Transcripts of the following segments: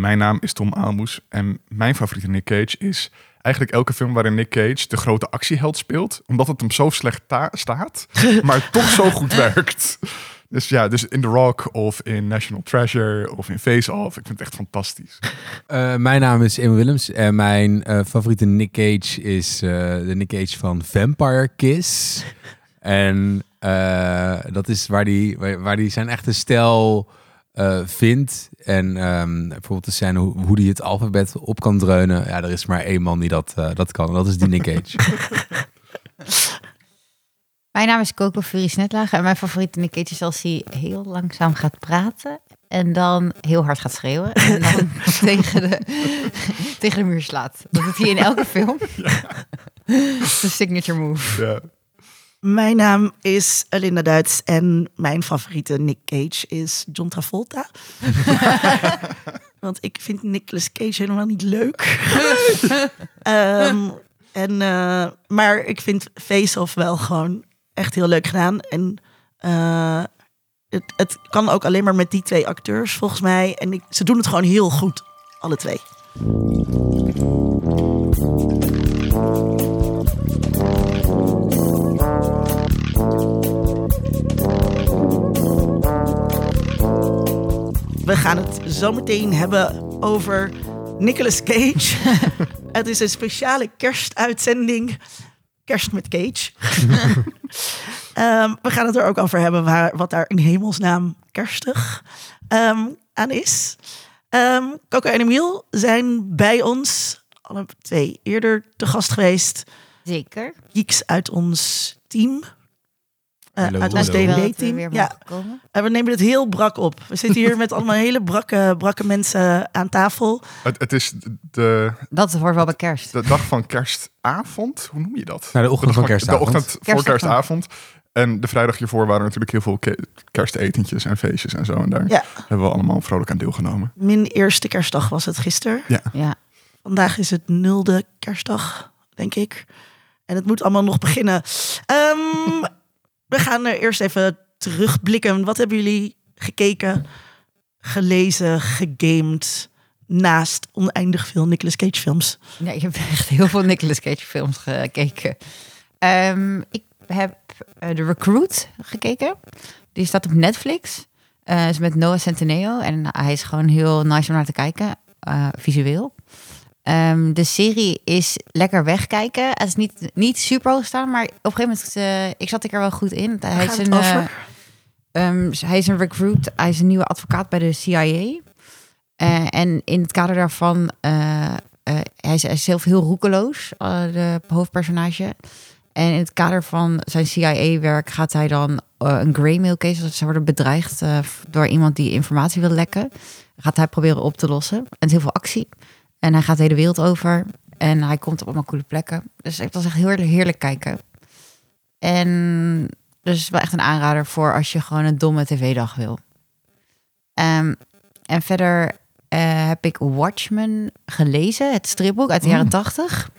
Mijn naam is Tom Aalmoes en mijn favoriete Nick Cage is eigenlijk elke film waarin Nick Cage de grote actieheld speelt, omdat het hem zo slecht ta- staat, maar toch zo goed werkt. Dus ja, dus in The Rock of in National Treasure of in Face Off. Ik vind het echt fantastisch. Eh, mijn naam is Emma Willems en mijn eh, favoriete Nick Cage is eh, de Nick Cage van Vampire Kiss. En dat is waar die, waar, waar die zijn echte stijl eh, vindt. En ehm, bijvoorbeeld de scène hoe, hoe die het alfabet op kan dreunen. Ja, er is maar één man die dat, eh, dat kan. En dat is die Nick Cage. Mijn naam is Coco Furies Netlage en mijn favoriete Nick Cage is als hij heel langzaam gaat praten en dan heel hard gaat schreeuwen en dan tegen, de, tegen de muur slaat. Dat doet hij in elke film. Dat is een signature move. Ja. Mijn naam is Alinda Duits en mijn favoriete Nick Cage is John Travolta. Want ik vind Nicolas Cage helemaal niet leuk. Ehm, en, eh, maar ik vind Face Off wel gewoon echt heel leuk gedaan. En eh, het, het kan ook alleen maar met die twee acteurs volgens mij. En ik, ze doen het gewoon heel goed, alle twee. We gaan het zo meteen hebben over Nicolas Cage. het is een speciale kerstuitzending. Kerst met Cage. Ehm, we gaan het er ook over hebben waar, wat daar in hemelsnaam kerstig ehm, aan is. Coco en Emiel zijn bij ons, alle twee eerder te gast geweest. Zeker. Geeks uit ons team. Uit ons DND-team. Ja, en we nemen het heel brak op. We zitten hier met allemaal hele brakke, brakke mensen aan tafel. Het, het is de, Dat hoort wel bij kerst. de dag van kerstavond. Hoe noem je dat? Nou, de ochtend van kerstavond. De ochtend voor Kerstavond. En de vrijdag hiervoor waren natuurlijk heel veel ke- kerstetentjes en feestjes en zo. En daar Ja. hebben we allemaal vrolijk aan deelgenomen. Mijn eerste kerstdag was het gisteren. Ja. Vandaag is het nulde kerstdag, denk ik. En het moet allemaal nog beginnen. Ehm, we gaan er eerst even terugblikken. Wat hebben jullie gekeken, gelezen, gegamed... naast oneindig veel Nicolas Cage films? Nee, ik heb echt heel veel Nicolas Cage films gekeken. Ehm, ik heb eh, The Recruit gekeken. Die staat op Netflix. Eh is met Noah Centineo. En hij is gewoon heel nice om naar te kijken. eh, visueel. Ehm, de serie is lekker wegkijken. Het is niet, niet super hoog staan, maar op een gegeven moment... eh, ik zat ik er wel goed in. Hij is, een, eh? Ehm, hij is een recruit. Hij is een nieuwe advocaat bij de CIA. Eh, en in het kader daarvan, hij, is, hij is zelf heel roekeloos, de hoofdpersonage. En in het kader van zijn CIA-werk gaat hij dan een greymail case, dus ze worden bedreigd door iemand die informatie wil lekken. Gaat hij proberen op te lossen. En het is heel veel actie. En hij gaat de hele wereld over. En hij komt op allemaal coole plekken. Dus het was echt heel heerlijk, kijken. En dus wel echt een aanrader voor als je gewoon een domme tv-dag wil. Ehm, en verder eh, heb ik Watchmen gelezen, het stripboek uit de jaren tachtig.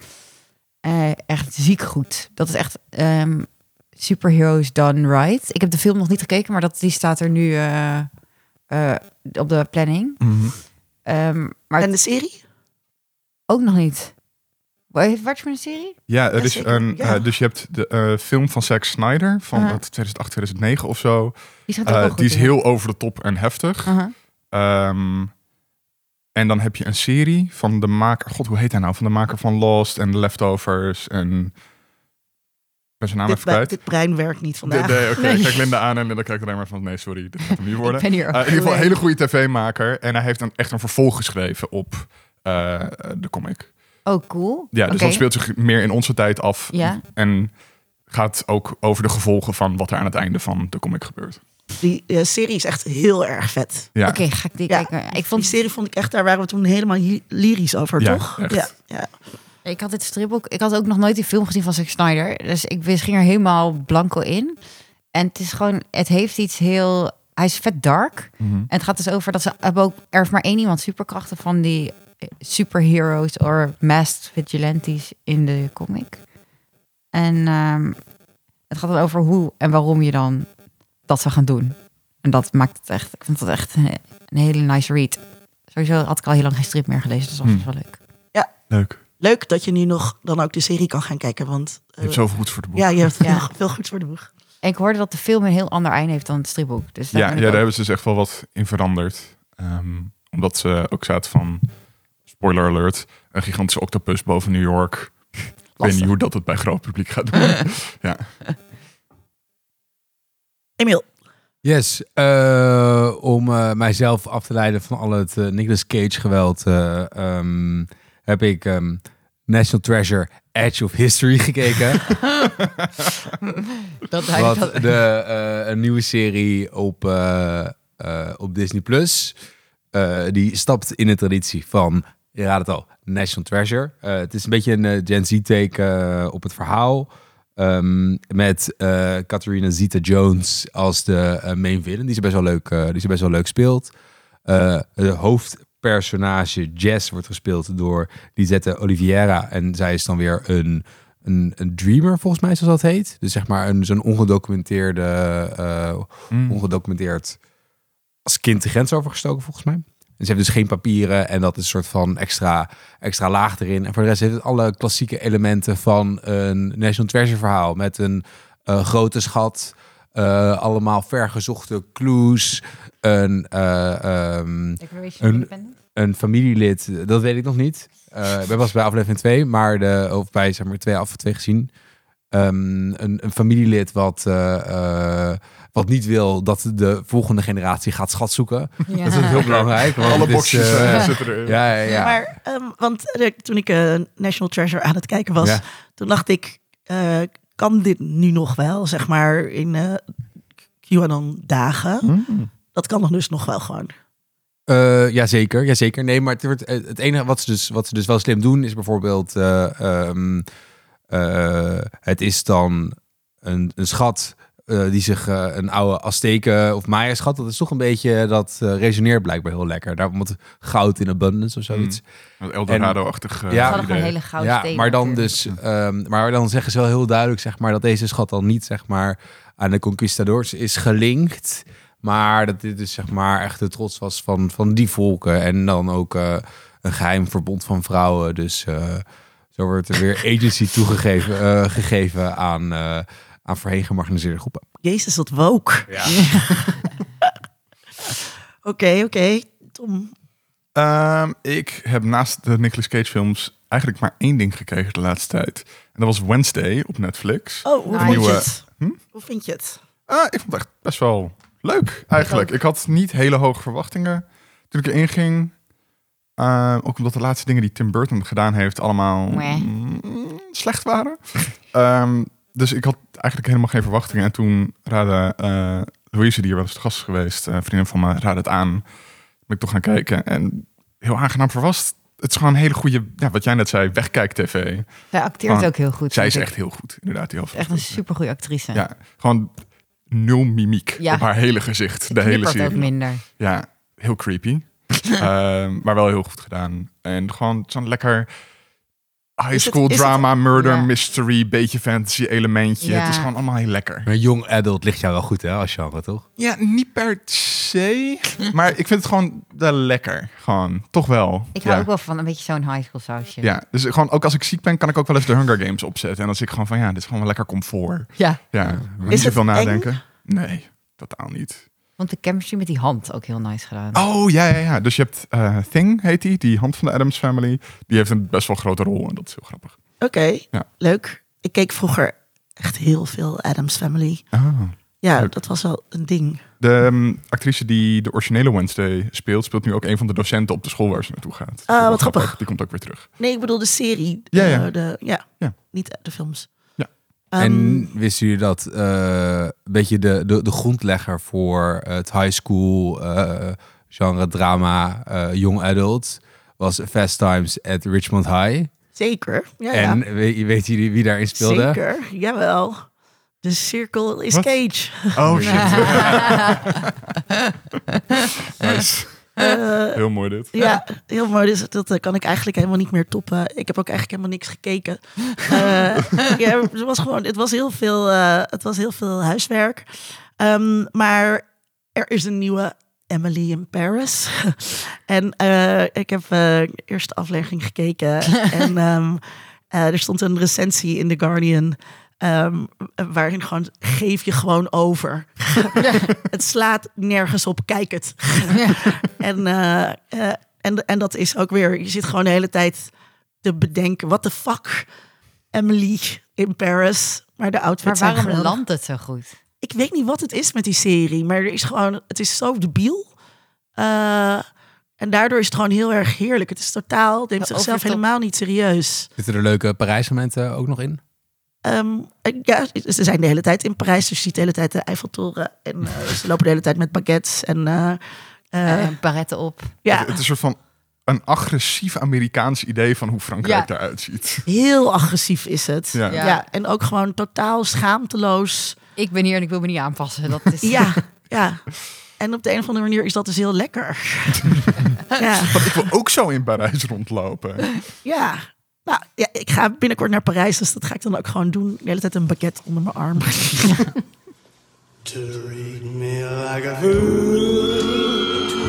Eh, echt ziek goed. Dat is echt ehm, superheroes done right. Ik heb de film nog niet gekeken, maar dat, die staat er nu eh, eh, op de planning. Ehm, maar En de serie? Ook nog niet. Heeft Watchmen een serie? Ja, er is een, Ja. eh, dus je hebt de eh, film van Zack Snyder van Aha. wat, 2008, 2009 of zo. Die Eh, wel goed die is in. heel over de top en heftig. Aha. Ehm, en dan heb je een serie van de maker, god hoe heet hij nou? Van de maker van Lost en The Leftovers en... Ik ben zijn naam Dit, even kwijt. dit brein werkt niet vandaag. De- de- Oké, Nee. ik kijk Linda aan en Linda kijkt alleen maar van nee, sorry, dit gaat hem niet worden. Ik ben hier in ieder geval een hele goede tv-maker. En hij heeft dan echt een vervolg geschreven op de comic. Oh, cool. Ja, dus dat speelt zich meer in onze tijd af. Ja. En gaat ook over de gevolgen van wat er aan het einde van de comic gebeurt. Die eh, serie is echt heel erg vet. Ja, Oké, ga ik die Ja. kijken. Ik, Die vond, serie vond ik echt, daar waren we toen helemaal lyrisch over, Ja, toch? echt. Ja, ja. ik had dit stripboek. Ik had ook nog nooit die film gezien van Zack Snyder. Dus ik wist- ging er helemaal blanco in. En het is gewoon, het heeft iets heel. Hij is vet dark. Mhm. En het gaat dus over dat ze hebben ook er heeft maar één iemand superkrachten van die eh, superheroes of masked vigilantes in de comic. En ehm, het gaat dan over hoe en waarom je dan dat zou gaan doen. En dat maakt het echt. Ik vond het echt een, een hele nice read. Sowieso had ik al heel lang geen strip meer gelezen, dus dat was Hmm. wel leuk. Leuk. Leuk dat je nu nog dan ook de serie kan gaan kijken. Want Je hebt eh, zoveel goeds voor de boek. ja, je hebt Ja. veel, veel goeds voor de boeg. En ik hoorde dat de film een heel ander einde heeft dan het stripboek. Dus daar Ja, ja, daar ook- hebben ze dus echt wel wat in veranderd. Ehm, omdat ze ook zaten van, spoiler alert, een gigantische octopus boven New York. Ik weet niet hoe dat het bij groot publiek gaat doen. ja. Emiel, Yes, eh, om eh, mijzelf af te leiden van al het eh, Nicolas Cage geweld, eh, ehm, heb ik ehm, National Treasure Edge of History gekeken. dat wat dat- de, eh, een nieuwe serie op, op Disney Plus. Eh, die stapt in de traditie van, je raadt het al, National Treasure. Eh, het is een beetje een eh, Gen Z-take eh, op het verhaal. Ehm, met Catharina Zeta-Jones als de main villain, die ze best wel leuk, die ze best wel leuk speelt. De hoofdpersonage Jess wordt gespeeld door Lisette Oliveira. En zij is dan weer een, een, een dreamer, volgens mij, zoals dat heet. Dus zeg maar een, zo'n ongedocumenteerde, eh, Mm. ongedocumenteerd als kind de grens overgestoken, volgens mij. En ze heeft dus geen papieren en dat is een soort van extra, extra laag erin. En voor de rest heeft het alle klassieke elementen van een National Treasure verhaal. Met een eh, grote schat, eh, allemaal vergezochte clues, een, Declaration een- een familielid, dat weet ik nog niet. Ik ben pas bij aflevering 2, maar de, of bij zeg maar twee af twee gezien. Ehm, een, een familielid wat, wat niet wil dat de volgende generatie gaat schat zoeken. Ja. Dat is heel belangrijk. want Alle is, boxjes eh, eh, zitten erin. ja, ja, ja. Maar, ehm, want eh, toen ik eh, National Treasure aan het kijken was, Ja. toen dacht ik, eh, kan dit nu nog wel, zeg maar, in eh QAnon-dagen? Mm. Dat kan nog dus nog wel gewoon. Eh, jazeker, jazeker. Nee, maar het, wordt, het enige wat ze, dus, wat ze dus wel slim doen is bijvoorbeeld... eh, ehm, eh, het is dan een, een schat eh, die zich... eh, een oude Azteken of Maya schat. Dat is toch een beetje... Dat eh, resoneert blijkbaar heel lekker. Daar moet goud in abundance of zoiets. Een Eldorado-achtig eh, Ja. Idee. hele gouden ja, stenen maar dan dus... ehm, maar dan zeggen ze wel heel duidelijk zeg maar, dat deze schat dan niet zeg maar, aan de conquistadors is gelinkt. Maar dat dit dus zeg maar echt de trots was van, van die volken. En dan ook eh, een geheim verbond van vrouwen. Dus eh, zo wordt er weer agency toegegeven eh, gegeven aan, eh, aan voorheen gemarginaliseerde groepen. Jezus, wat woke. Ja. Oké, oké. Tom, Ehm, ik heb naast de Nicolas Cage films eigenlijk maar één ding gekregen de laatste tijd. En dat was Wednesday op Netflix. oh, hoe Nice. vond je Nieuwe- het? Hm? Hoe vind je het? Ah, ik vond het echt best wel leuk eigenlijk. Ik had niet hele hoge verwachtingen toen ik erin ging. Ehm, ook omdat de laatste dingen die Tim Burton gedaan heeft allemaal mm, slecht waren. Ehm, dus ik had eigenlijk helemaal geen verwachtingen. En toen raadde eh, Louise, die hier wel eens te gast is geweest, een vriendin van me, raadde het aan. Ben ik toch gaan kijken en heel aangenaam verrast. Het is gewoon een hele goede, ja, wat jij net zei, wegkijk-tv. Zij acteert Gewoon, ook heel goed. Zij is ik. echt heel goed, inderdaad. Die Echt een supergoeie actrice. Ja, gewoon nul mimiek Ja. op haar hele gezicht. De hele knippert ook serie. minder. Ja, heel creepy. Ehm, maar wel heel goed gedaan. En gewoon zo'n lekker high het- school het- drama, murder, Ja. mystery, beetje fantasy elementje. Ja. Het is gewoon allemaal heel lekker. Maar young adult ligt jou wel goed hè, als genre, toch? Ja, niet per se. maar ik vind het gewoon wel lekker. Gewoon, toch wel. Ik hou ja. ook wel van een beetje zo'n high school sausje. Ja, dus gewoon ook als ik ziek ben, kan ik ook wel eens de Hunger Games opzetten. En dan zit ik gewoon van, ja, dit is gewoon wel lekker comfort. ja. Ja, Is niet het zoveel eng? nadenken. Nee, totaal niet. Want de chemistry met die hand ook heel nice gedaan. Oh, ja, ja, ja. Dus je hebt eh, Thing, heet die, die hand van de Adams Family. Die heeft een best wel grote rol en dat is heel grappig. Oké, Ja. leuk. Ik keek vroeger echt heel veel Adams Family. Ah. Ja, Leuk. dat was wel een ding. De ehm, actrice die de originele Wednesday speelt, speelt nu ook een van de docenten op de school waar ze naartoe gaat. Ah, wat grappig. Die komt ook weer terug. Nee, ik bedoel de serie. Ja, Eh, ja. De, ja. Ja. niet de films. Ja. Ehm, En wisten jullie dat eh, een beetje de, de, de grondlegger voor het high school eh, genre drama eh, young adult was Fast Times at Richmond High. zeker. Ja, en ja. weet, weet jullie wie daarin speelde? Zeker, jawel. De cirkel is? Cage. Oh shit. nice. Eh, Heel mooi dit. ja, heel mooi. Dus dat eh, kan ik eigenlijk helemaal niet meer toppen. Ik heb ook eigenlijk helemaal niks gekeken. Eh, ja, het was gewoon, het was heel veel, het was heel veel huiswerk. Ehm, maar er is een nieuwe Emily in Paris. en ik heb de eerste aflevering gekeken. en ehm, eh, er stond een recensie in The Guardian. Ehm, waarin gewoon geef je gewoon over. het slaat nergens op, kijk het. en, eh, eh, en, en dat is ook weer, je zit gewoon de hele tijd te bedenken, what the fuck, Emily in Paris. Maar de Maar outfits zijn waarom landt het zo goed? Ik weet niet wat het is met die serie, maar er is gewoon, het is zo debiel. Eh, en daardoor is het gewoon heel erg heerlijk. Het is totaal, neemt zichzelf helemaal niet serieus. Zitten er leuke Parijsmomenten ook nog in? Ehm, en ja, ze zijn de hele tijd in Parijs, dus je ziet de hele tijd de Eiffeltoren. En eh, ze lopen de hele tijd met baguettes. En eh, eh, Eh, baretten op. ja, Het is een soort van een agressief Amerikaans idee van hoe Frankrijk Ja. eruit ziet. heel agressief is het. Ja. Ja. en ook gewoon totaal schaamteloos. Ik ben hier en ik wil me niet aanpassen. Dat is... Ja, ja. En op de een of andere manier is dat dus heel lekker. ja, Want ik wil ook zo in Parijs rondlopen. ja. Nou, ja, ik ga binnenkort naar Parijs, dus dat ga ik dan ook gewoon doen. De hele tijd een baguette onder mijn arm. Treat me like a fool,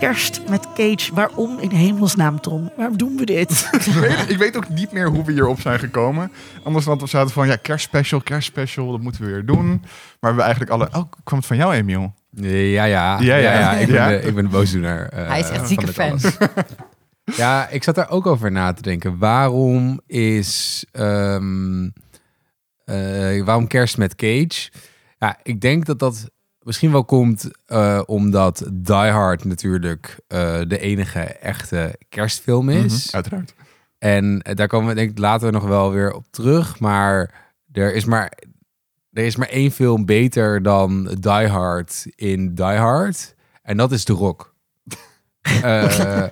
Kerst met Cage. Waarom in hemelsnaam, Tom? Waarom doen we dit? ik, weet, ik weet ook niet meer hoe we hierop zijn gekomen. Anders dan dat we zaten van, ja, kerstspecial, kerstspecial, dat moeten we weer doen. Maar we hebben eigenlijk alle... Oh, kwam het van jou, Emiel? Ja, ja. ja, Ja, ja. ja, ik, ben Ja. De, ik ben de boosdoener. eh, Hij is echt van zieke fan. Ja, ik zat daar ook over na te denken. Waarom is... ehm, eh, waarom kerst met Cage? Ja, ik denk dat dat misschien wel komt eh, omdat Die Hard natuurlijk eh, de enige echte kerstfilm is. Mhm, uiteraard. En eh, daar komen we denk ik later nog wel weer op terug. Maar er is maar, er is maar één film beter dan Die Hard in Die Hard. En dat is The Rock. Eh,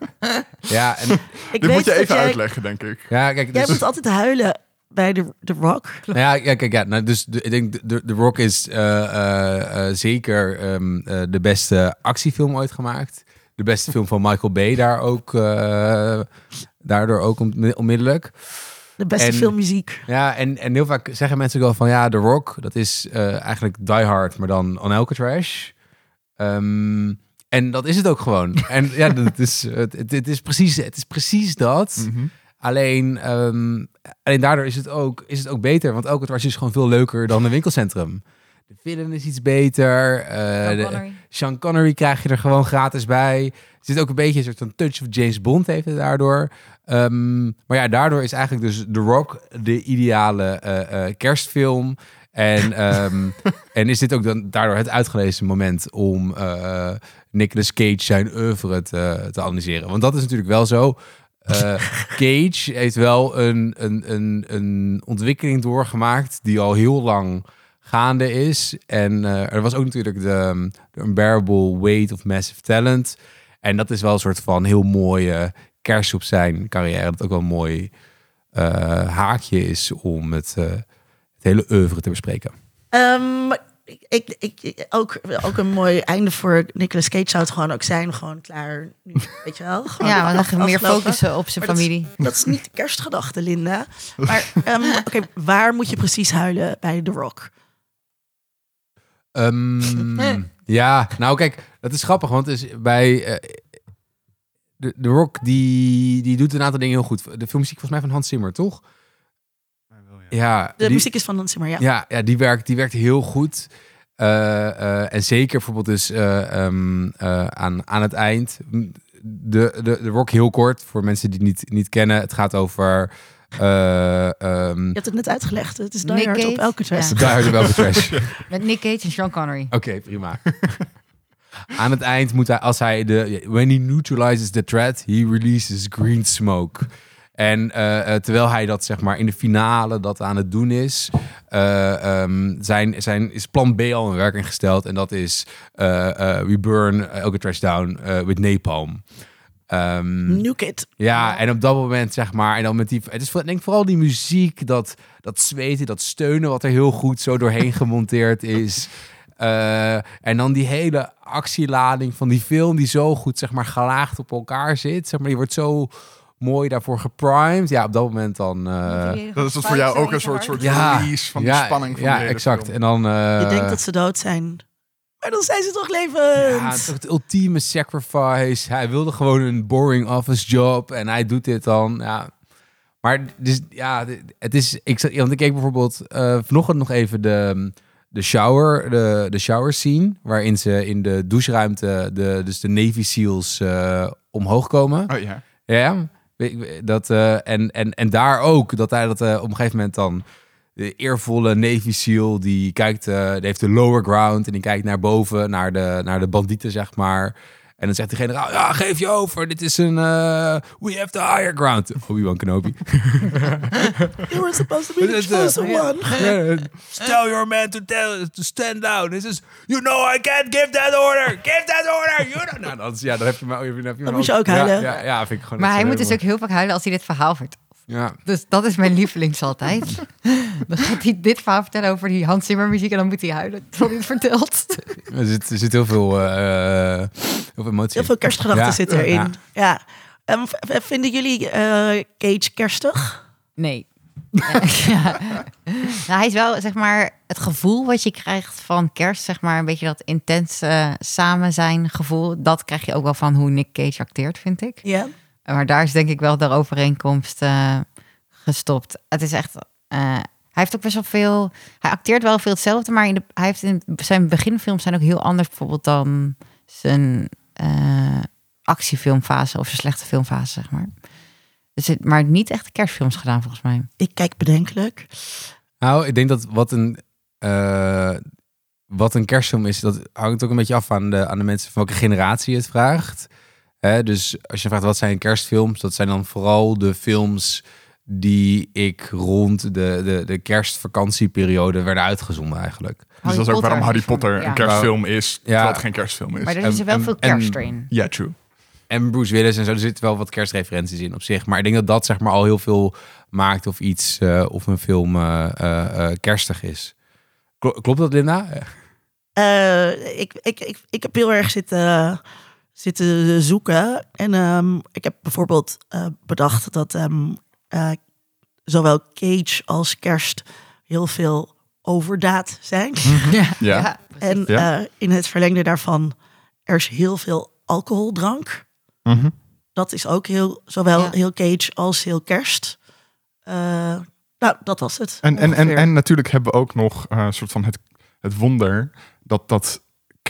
ja, en, Ik Dit moet je even jij, uitleggen, denk ik. ja, kijk, Jij dus, moet altijd huilen bij de, de Rock. nou ja, ja, kijk, ja, nou, dus de, ik denk de, de Rock is eh, eh, eh, zeker ehm, eh, de beste actiefilm ooit gemaakt. De beste film van Michael Bay daar ook, daardoor ook on- onmiddellijk. De beste En- filmmuziek. Ja, en, en heel vaak zeggen mensen ook wel van ja, The Rock, dat is eigenlijk Die Hard, maar dan on elke trash. Ehm, en dat is het ook gewoon. en ja, dat is, het, het, het is precies, het is precies dat. Mhm. Alleen, ehm, alleen daardoor is het, ook, is het ook beter, want elke trash is gewoon veel leuker dan een winkelcentrum. De villain is iets beter. eh, Sean de- Connery. Sean Connery krijg je er gewoon gratis bij. Er zit ook een beetje een soort van touch of James Bond heeft het daardoor. Ehm, maar ja, daardoor is eigenlijk dus The Rock de ideale eh, eh, kerstfilm. En, ehm, en is dit ook dan daardoor het uitgelezen moment om Nicolas Cage zijn oeuvre te, te analyseren. Want dat is natuurlijk wel zo. Eh, Cage heeft wel een, een, een, een ontwikkeling doorgemaakt die al heel lang gaande is. En eh, er was ook natuurlijk de, de Unbearable Weight of Massive Talent. En dat is wel een soort van heel mooie kerst op zijn carrière. Dat ook wel een mooi eh, haakje is om het, het hele oeuvre te bespreken. Ehm, ik, ik, ook, ook een mooi einde voor Nicolas Cage zou het gewoon ook zijn. Gewoon klaar. Nu, weet je wel? Gewoon Ja, gaan meer focussen op zijn Maar dat is- familie. Dat is niet de kerstgedachte, Linda. Maar ehm, oké, waar moet je precies huilen bij The Rock? Ehm, ja, nou kijk, dat is grappig, want is bij eh, de, de Rock die, die doet een aantal dingen heel goed. De filmmuziek volgens mij van Hans Zimmer, toch? Ja, De die- muziek is van Hans Zimmer, ja. Ja, ja die, werkt, die werkt heel goed. Eh, eh, en zeker bijvoorbeeld dus eh, ehm, eh, aan, aan het eind. De, de, de rock heel kort, voor mensen die het niet, niet kennen. Het gaat over... eh ehm, Je hebt het net uitgelegd. Het is Die Nick Hard op Cage? elke trash. Ja. Die Hard op elke trash. Met Nick Cage en Sean Connery. Oké, prima. Aan het eind moet hij, als hij de... When he neutralizes the threat, he releases green smoke. En eh, eh, terwijl hij dat zeg maar in de finale dat aan het doen is, eh, ehm, zijn, zijn, is plan B al in werking gesteld. En dat is we burn elke trash down with napalm. Ehm, Nuke it. ja, en op dat moment zeg maar, en dan met die, het is ik denk vooral die muziek, dat, dat zweten, dat steunen, wat er heel goed zo doorheen gemonteerd is. En dan die hele actielading van die film die zo goed, zeg maar, gelaagd op elkaar zit. Zeg maar, die wordt zo mooi daarvoor geprimed. Ja, op dat moment dan... eh, Dat is dat voor jou ook een soort, soort Ja, release van ja, de spanning van ja, de hele exact. film. En dan... eh, Je denkt dat ze dood zijn. Maar dan zijn ze toch levend. Ja, toch het ultieme sacrifice. Hij wilde gewoon een boring office job en hij doet dit dan. Ja. Maar dus, ja, het is. Ik, zat- want ik keek bijvoorbeeld eh, vanochtend nog even de, de shower, de, de shower scene, waarin ze in de doucheruimte de, dus de Navy SEALs eh, omhoog komen. Oh ja. Ja, dat, eh, en, en, en daar ook, dat hij dat eh, op een gegeven moment dan... De eervolle Navy SEAL, die kijkt, eh, die heeft de lower ground... en die kijkt naar boven, naar de, naar de bandieten, zeg maar. En dan zegt de generaal, ja, geef je over. Dit is een, eh, we have the higher ground. Obi-Wan Kenobi. You were supposed to be the eh, chosen one. Tell your man to, tell, to stand down. This is, you know I can't give that order. Give that order. You know. Nou, dan, is- ja, dan heb je me, heb je me Dan moet je ook huilen. Ja, ja, ja, vind ik gewoon Maar hij moet dus ook heel vaak huilen als hij dit verhaal vertelt. Ja. Dus dat is mijn lievelings altijd. Dan gaat hij dit verhaal vertellen over die Hans Zimmer muziek en dan moet hij huilen terwijl hij het vertelt. Er zit, er zit heel veel, eh, heel veel emotie. Heel veel kerstgedachten Ja. zitten erin. Ja. Ja. Ehm, vinden jullie eh, Cage kerstig? Nee. ja. nou, hij is wel, zeg maar, het gevoel wat je krijgt van kerst, zeg maar, een beetje dat intense samen zijn gevoel, dat krijg je ook wel van hoe Nick Cage acteert, vind ik. Ja. Maar daar is denk ik wel de overeenkomst eh, gestopt. Het is echt. eh, hij heeft ook best wel veel. Hij acteert wel veel hetzelfde, maar in de, hij heeft in zijn beginfilms zijn ook heel anders, bijvoorbeeld dan zijn eh, actiefilmfase of zijn slechte filmfase, zeg maar. Dus het, maar niet echt kerstfilms gedaan, volgens mij. Ik kijk bedenkelijk. Nou, ik denk dat wat een, eh, wat een kerstfilm is, dat hangt ook een beetje af aan de, aan de mensen van welke generatie je het vraagt. Hè, dus als je vraagt wat zijn kerstfilms, dat zijn dan vooral de films die ik rond de, de, de kerstvakantieperiode werden uitgezonden eigenlijk. Dus dat is ook waarom Harry Potter Ja. een kerstfilm is, terwijl het Ja. geen kerstfilm is. Maar er er wel en- veel en- kerst erin. Ja, true. En Bruce Willis en zo, er zitten wel wat kerstreferenties in op zich. Maar ik denk dat dat zeg maar al heel veel maakt of iets eh, of een film eh, eh, kerstig is. Klo- klopt dat, Linda? Eh, ik, ik, ik, ik heb heel erg zitten, zitten zoeken. En ehm, ik heb bijvoorbeeld eh, bedacht dat ehm, eh, zowel Cage als Kerst heel veel overdaad zijn. Ja. Ja. En eh, in het verlengde daarvan, er is heel veel alcoholdrank. Mhm. Dat is ook heel, zowel Ja. heel Cage als heel Kerst. Eh, nou, dat was het. En, en, en, en natuurlijk hebben we ook nog eh, een soort van het, het wonder dat, dat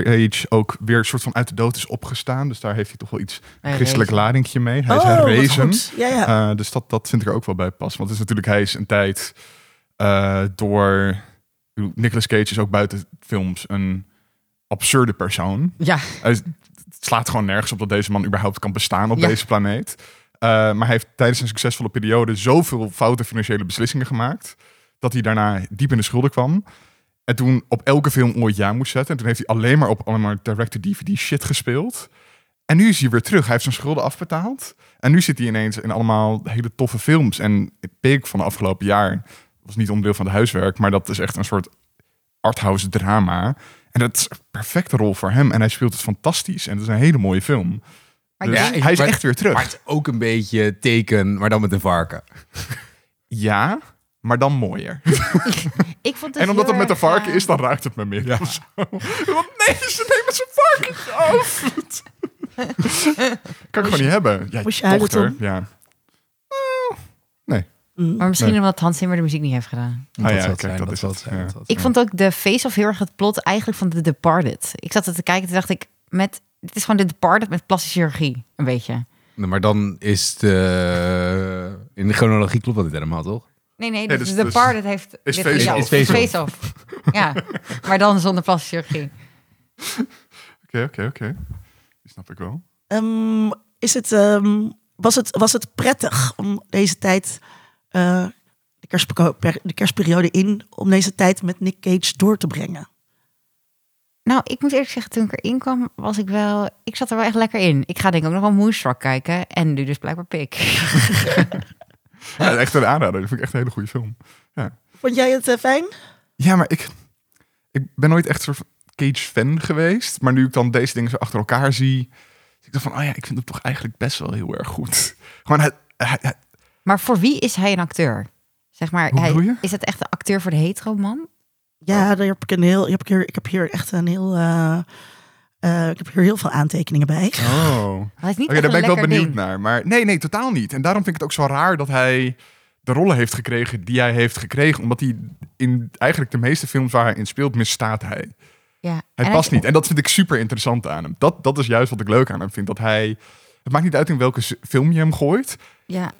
Cage ook weer een soort van uit de dood is opgestaan. Dus daar heeft hij toch wel iets christelijk rezen. ladingje mee. Hij is Oh, een wat rezen. goed. Ja, ja. Eh, dus dat, dat vind ik er ook wel bij pas. Want het is natuurlijk, hij is een tijd eh, door... Nicolas Cage is ook buiten films een absurde persoon. Ja, Hij is- het slaat gewoon nergens op dat deze man überhaupt kan bestaan op Ja. deze planeet. Eh, maar hij heeft tijdens een succesvolle periode zoveel foute financiële beslissingen gemaakt... dat hij daarna diep in de schulden kwam. En toen op elke film ooit ja moest zetten. En toen heeft hij alleen maar op allemaal direct-to-DVD shit gespeeld. En nu is hij weer terug. Hij heeft zijn schulden afbetaald. En nu zit hij ineens in allemaal hele toffe films. En Pig van de afgelopen jaar was niet onderdeel van de huiswerk... maar dat is echt een soort arthouse drama... En dat is een perfecte rol voor hem. En hij speelt het fantastisch. En het is een hele mooie film. maar Dus hij is maar- echt weer terug. Maar het is ook een beetje teken, maar dan met een varken. Ja, maar dan mooier. ik vond het en omdat het met een varken eh, is, dan raakt het me meer. of zo. Want nee, ze nemen zijn varkentje af. kan ik gewoon niet hebben. Ja, Moest je huilen, dochter. Tom? Ja. Mm. Maar misschien Nee. omdat Hans Zimmer de muziek niet heeft gedaan. Ah ja, kijk, zijn, dat is het. zijn, Ja. Ik vond ook de face-off heel erg het plot eigenlijk van The Departed. Ik zat er te kijken en dacht ik, met, het is gewoon The Departed met plastische chirurgie, een beetje. Nee, Maar dan is de... In de chronologie klopt dat niet helemaal, toch? Nee, nee, Nee, dus dus- The dus- Departed heeft... is face-off. ja, maar dan zonder plastische chirurgie. Oké, oké, oké. Die snap ik wel. Ehm, is het, ehm, was, het, was het prettig om deze tijd, eh, de, de kerstperiode in, om deze tijd met Nick Cage door te brengen? Nou, ik moet eerlijk zeggen, toen ik erin kwam, was ik wel... Ik zat er wel echt lekker in. Ik ga denk ik ook nog wel Moonstruck kijken. En nu dus blijkbaar Pik. Ja, echt een aanrader. Dat vind ik echt een hele goede film. Vond jij het eh, fijn? Ja, maar ik, ik ben nooit echt soort Cage-fan geweest. Maar nu ik dan deze dingen zo achter elkaar zie... Ik dacht van, oh ja, ik vind hem toch eigenlijk best wel heel erg goed. Gewoon, hij, hij- hij- Maar voor wie is hij een acteur? Zeg maar, hij, is het echt een acteur voor de hetero man? Ja, daar heb ik een heel. Ik heb hier, ik heb hier echt een heel. eh, eh, ik heb hier heel veel aantekeningen bij. oh. Hij is niet Oké, echt daar ben een ik wel benieuwd ding. naar. Maar nee, nee, totaal niet. En daarom vind ik het ook zo raar dat hij de rollen heeft gekregen die hij heeft gekregen. Omdat hij in eigenlijk de meeste films waar hij in speelt, misstaat hij. Ja. Hij En past niet. En dat vind ik super interessant aan hem. Dat, dat is juist wat ik leuk aan hem vind. Dat hij... Het maakt niet uit in welke film je hem gooit. Ja,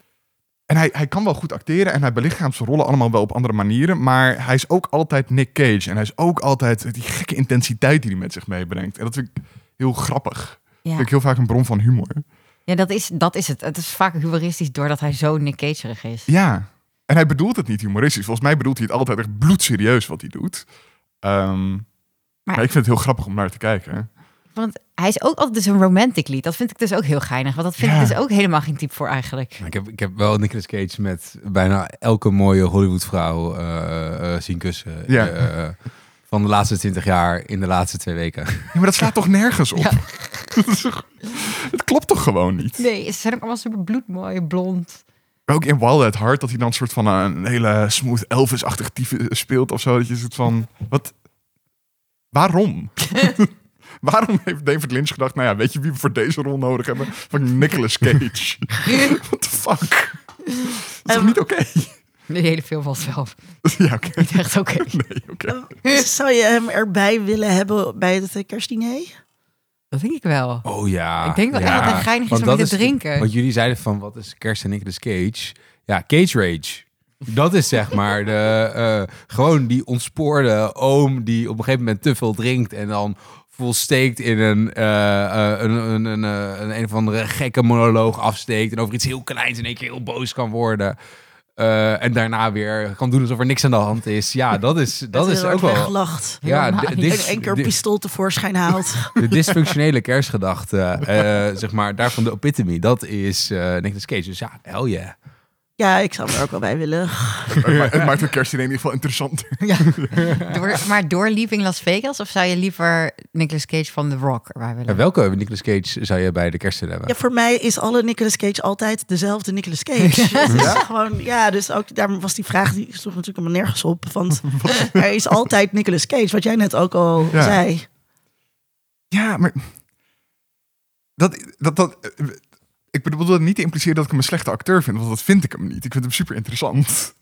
En hij, hij kan wel goed acteren en hij belichaamt zijn rollen allemaal wel op andere manieren. Maar hij is ook altijd Nick Cage. En hij is ook altijd die gekke intensiteit die hij met zich meebrengt. En dat vind ik heel grappig. ja. Vind ik heel vaak een bron van humor. ja dat, is, dat is het. Het is vaak humoristisch doordat hij zo Nick Cagerig is. Ja. En hij bedoelt het niet humoristisch. Volgens mij bedoelt hij het altijd echt bloedserieus wat hij doet. Ehm, maar, ik vind het heel grappig om naar te kijken. Want hij is ook altijd dus een romantic lead. Dat vind ik dus ook heel geinig. Want dat vind Ja. ik dus ook helemaal geen type voor eigenlijk. Ik heb, ik heb wel Nicolas Cage met bijna elke mooie Hollywoodvrouw eh eh, zien kussen. Ja. eh, van de laatste twintig jaar in de laatste twee weken. Ja, maar dat slaat toch nergens op? Ja. Het klopt toch gewoon niet? Nee, ze zijn ook allemaal super bloedmooi, blond. Ook in Wild at Heart, dat hij dan een soort van een hele smooth Elvis-achtig type speelt of zo. Dat je zit van, wat? Waarom? Waarom heeft David Lynch gedacht, nou ja, weet je wie we voor deze rol nodig hebben? Van Nicolas Cage. What the fuck? Dat is toch niet oké? De hele film was wel ja, oké. niet echt oké. Nee, oké. Zou je hem erbij willen hebben bij het eh, kerstdiner? Dat denk ik wel. Oh ja. Ik denk wel echt dat hij geinig is Want om te drinken. Want jullie zeiden van, wat is kerst en Nicolas Cage? Ja, Cage Rage. Dat is zeg maar de, eh, gewoon die ontspoorde oom die op een gegeven moment te veel drinkt en dan volsteekt in een, eh, eh, een, een, een, eh, een, een of andere gekke monoloog afsteekt en over iets heel kleins in één keer heel boos kan worden. En daarna weer kan doen alsof er niks aan de hand is. Ja, dat is, dat is ook wel... weggelacht. Ja, En één keer een pistool tevoorschijn haalt. de dysfunctionele kerstgedachte, zeg maar, daarvan de epitome, dat is Nicolas Cage. Dus ja, hell yeah. Ja, ik zou hem er ook wel bij willen. Het maakt- de kerst in ieder geval interessant. Door, maar door Leaving Las Vegas? Of zou je liever Nicolas Cage van The Rock erbij willen? En welke Nicolas Cage zou je bij de kerst willen hebben? Ja, voor mij is alle Nicolas Cage altijd dezelfde Nicolas Cage. Het is gewoon, ja, dus ook daar was die vraag, die sloeg natuurlijk helemaal nergens op. Want er is altijd Nicolas Cage, wat jij net ook al Ja. zei. Ja, maar dat, dat, dat, ik bedoel dat niet te impliceren dat ik hem een slechte acteur vind, want dat vind ik hem niet. Ik vind hem super interessant.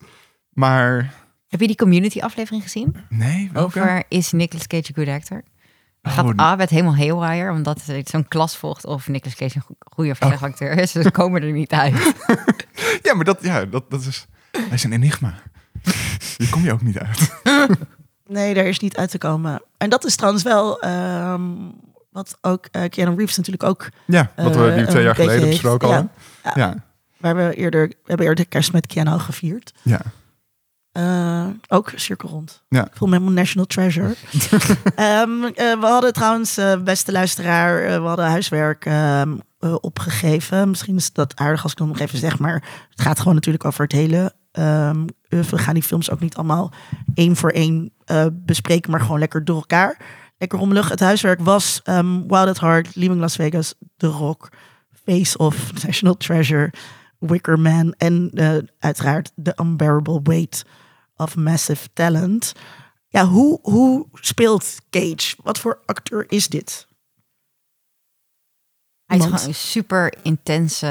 Maar Heb je die community aflevering gezien? nee, welke? Over is Nicolas Cage een good actor? Oh, gaat die- Abed helemaal haywire, omdat het zo'n klas volgt of Nicolas Cage een go- goede of slechte acteur is. Dus ze komen er niet uit. Ja, maar dat, ja, dat, dat is, hij is een enigma. Hier kom je ook niet uit. Nee, daar is niet uit te komen. En dat is trouwens wel ehm, wat ook eh Keanu Reeves natuurlijk ook... Ja, wat we eh, die twee jaar geleden besproken hadden. Ja, Ja, we hebben eerder, we hebben eerder kerst met Keanu gevierd. ja. Eh, ook cirkel rond. Ja. Ik voel me helemaal national treasure. Ehm, eh, we hadden trouwens, beste luisteraar, we hadden huiswerk ehm, eh, opgegeven. Misschien is dat aardig als ik dan nog even zeg, maar het gaat gewoon natuurlijk over het hele. ehm, we gaan die films ook niet allemaal één voor één bespreken, maar gewoon lekker door elkaar. Lekker rommelig. Het huiswerk was ehm, Wild at Heart, Leaving Las Vegas, The Rock, Face of National Treasure, Wicker Man en eh, uiteraard The Unbearable Weight of Massive Talent. Ja, hoe, hoe speelt Cage? Wat voor acteur is dit? Hij is gewoon een super intense.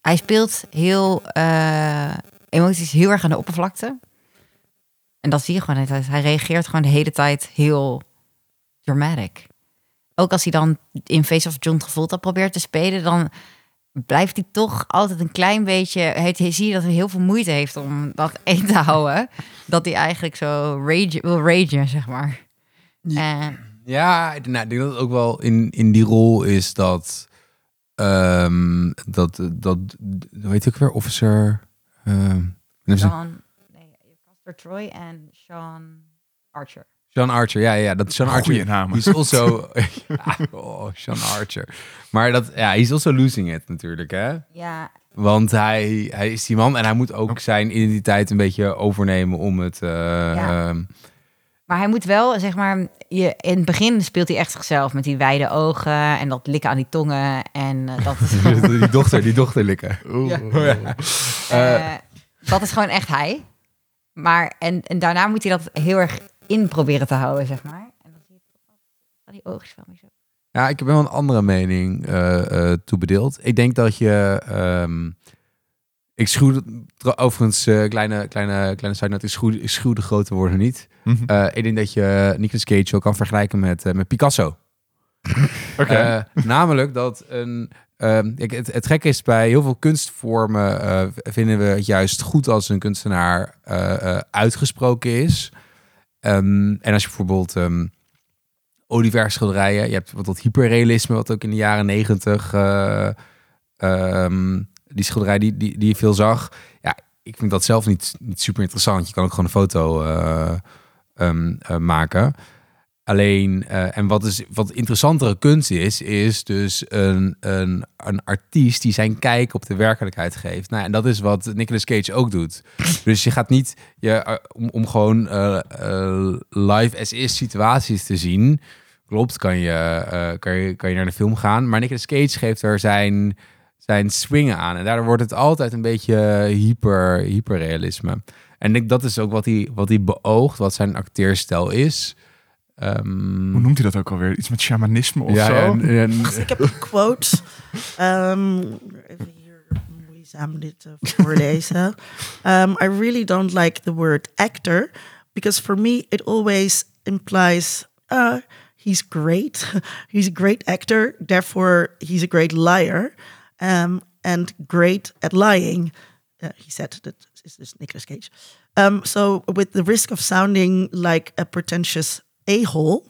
hij speelt heel eh, emoties heel erg aan de oppervlakte. En dat zie je gewoon. de hele tijd. Hij reageert gewoon de hele tijd heel dramatic. Ook als hij dan in Face of John Travolta probeert te spelen, dan blijft hij toch altijd een klein beetje. Hij, zie je dat hij heel veel moeite heeft om dat in te houden. Dat hij eigenlijk zo rage, wil ragen, zeg maar. En Ja, ik- nou, ik denk dat het ook wel in, in die rol is dat, ehm, dat, dat, hoe heet het ook weer, officer, ehm, Sean, nee, Troy en Sean Archer. Sean Archer, ja, ja, dat Sean Archer. Namen. He's also, ja, oh, Sean Archer. Maar dat, ja, he's also losing it natuurlijk, hè? Ja, Want hij, hij is die man en hij moet ook zijn identiteit een beetje overnemen om het. eh, Ja. ehm, Maar hij moet wel, zeg maar, je, in het begin speelt hij echt zichzelf met die wijde ogen en dat likken aan die tongen. En eh, dat is, die dochter, die dochter likken. Oeh. Ja. eh, dat is gewoon echt hij. Maar, en, en daarna moet hij dat heel erg in proberen te houden, zeg maar. En dan zie je dat die oogjes weer zo. Ja, ik heb wel een andere mening eh, eh, toebedeeld. Ik denk dat je... ehm, ik schuw... Overigens, eh, kleine, kleine, kleine side note, ik schuw, ik schuw de grote woorden niet. Mhm. Eh, ik denk dat je Nicolas Cage wel kan vergelijken met, eh, met Picasso. Oké. Eh, namelijk dat een. ehm, kijk, het, het gekke is bij heel veel kunstvormen eh, vinden we het juist goed als een kunstenaar eh, eh, uitgesproken is. Ehm, en als je bijvoorbeeld ehm Olivier schilderijen, je hebt bijvoorbeeld hyperrealisme, wat ook in de jaren negentig, eh, ehm, die schilderij die, die, die je veel zag. Ja, ik vind dat zelf niet, niet super interessant. Je kan ook gewoon een foto eh, eh, maken. Alleen, eh, en wat, is, wat interessantere kunst is, is dus een, een, een artiest die zijn kijk op de werkelijkheid geeft. Nou, en dat is wat Nicolas Cage ook doet. Dus je gaat niet, je, eh, om, om gewoon eh, live as is situaties te zien. Klopt, kan je, kan, je, kan je naar de film gaan. Maar Nicolas Cage geeft er zijn, zijn swingen aan. En daardoor wordt het altijd een beetje hyper, hyperrealisme. En ik dat is ook wat hij, wat hij beoogt, wat zijn acteerstijl is. Ehm, Hoe noemt hij dat ook alweer? Iets met shamanisme of ja, zo? en- en- Ik heb een quote. Ehm, even hier moeizaam dit eh, voorlezen. Um, I really don't like the word actor because for me it always implies uh, he's great. he's a great actor, therefore he's a great liar um, and great at lying. Uh, he said that is this Nicolas Cage. Um, so with the risk of sounding like a pretentious a-hole.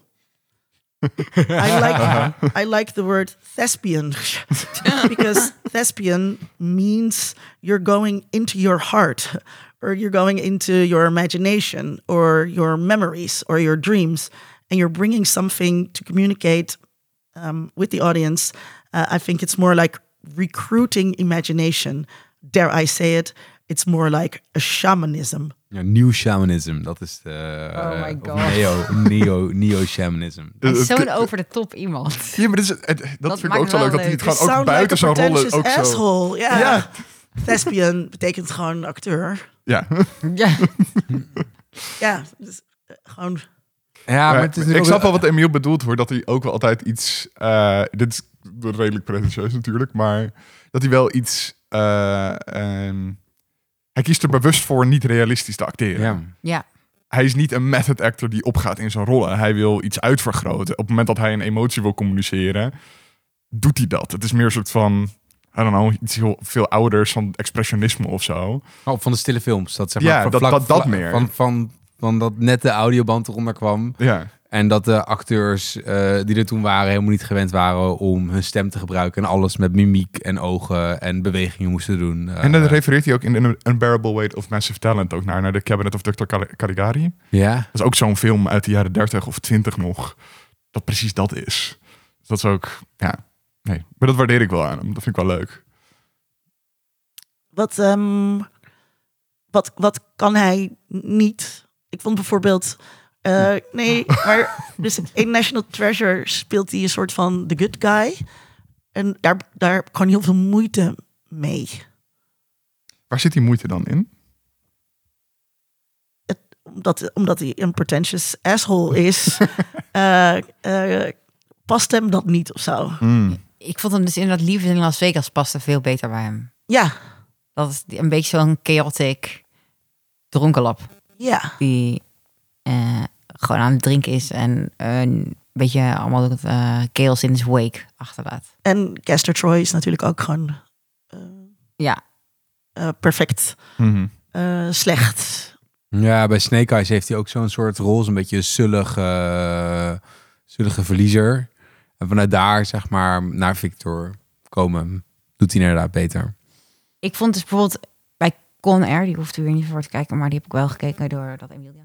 I like I like the word thespian because thespian means you're going into your heart or you're going into your imagination or your memories or your dreams and you're bringing something to communicate um, with the audience. Uh, I think it's more like recruiting imagination. Dare I say it? It's more like a shamanism. ja, New Shamanism, dat is de... Oh my of God. Neo, neo, neo Shamanism. Zo'n over de top iemand. Ja, maar dit is, het- dat, Dat vind ik ook zo wel leuk. Dat hij het gewoon ook buiten like zijn rollen ook pretentious zo... asshole. Ja. Ja. Thespian betekent gewoon acteur. Ja. Ja. Ja, dus, eh, gewoon Ja, Maar het is ik snap wel wat Emiel bedoelt hoor. Dat hij ook wel altijd iets... eh, dit is redelijk pretentieus natuurlijk. Maar dat hij wel iets... eh, ehm, hij kiest er bewust voor niet realistisch te acteren. Ja. ja. Hij is niet een method actor die opgaat in zijn rollen. Hij wil iets uitvergroten. Op het moment dat hij een emotie wil communiceren, doet hij dat. Het is meer een soort van, I don't know, iets heel veel ouders van expressionisme of zo. Oh, van de stille films. Dat, zeg Ja, maar, van dat- vlak- dat- meer. Van, van, van dat net de audioband eronder kwam. Ja, En dat de acteurs eh, die er toen waren helemaal niet gewend waren om hun stem te gebruiken. En alles met mimiek en ogen en bewegingen moesten doen. Eh, en dan refereert hij ook in een Unbearable Weight of Massive Talent ook naar, naar de Cabinet of Dr. Cal- Caligari. ja. Dat is ook zo'n film uit de jaren 30 of 20 nog. Dat precies dat is. Dus dat is ook, ja, nee. Maar dat waardeer ik wel aan hem. Dat vind ik wel leuk. wat, ehm, wat, wat kan hij niet? Ik vond bijvoorbeeld. Eh, nee, maar dus in National Treasure speelt hij een soort van the good guy. En daar, daar heb ik gewoon heel veel moeite mee. Waar zit die moeite dan in? Omdat, omdat hij een pretentious asshole is, eh, eh, past hem dat niet of zo. Hmm. Ik vond hem dus inderdaad Liefde in Las Vegas paste veel beter bij hem. Ja, Dat is een beetje zo'n chaotic dronkenlap. ja. Die gewoon aan het drinken is en eh, een beetje allemaal het eh chaos in his wake achterlaat. En Castor Troy is natuurlijk ook gewoon eh, Ja, eh, perfect Mhm. eh, slecht. ja, bij Snake Eyes heeft hij ook zo'n soort rol. Zo'n beetje een zullige, eh, zullige verliezer. En vanuit daar, zeg maar, naar Victor komen, doet hij inderdaad beter. ik vond dus bijvoorbeeld bij Con Air, die hoeft u weer niet voor te kijken, maar die heb ik wel gekeken doordat Emiel die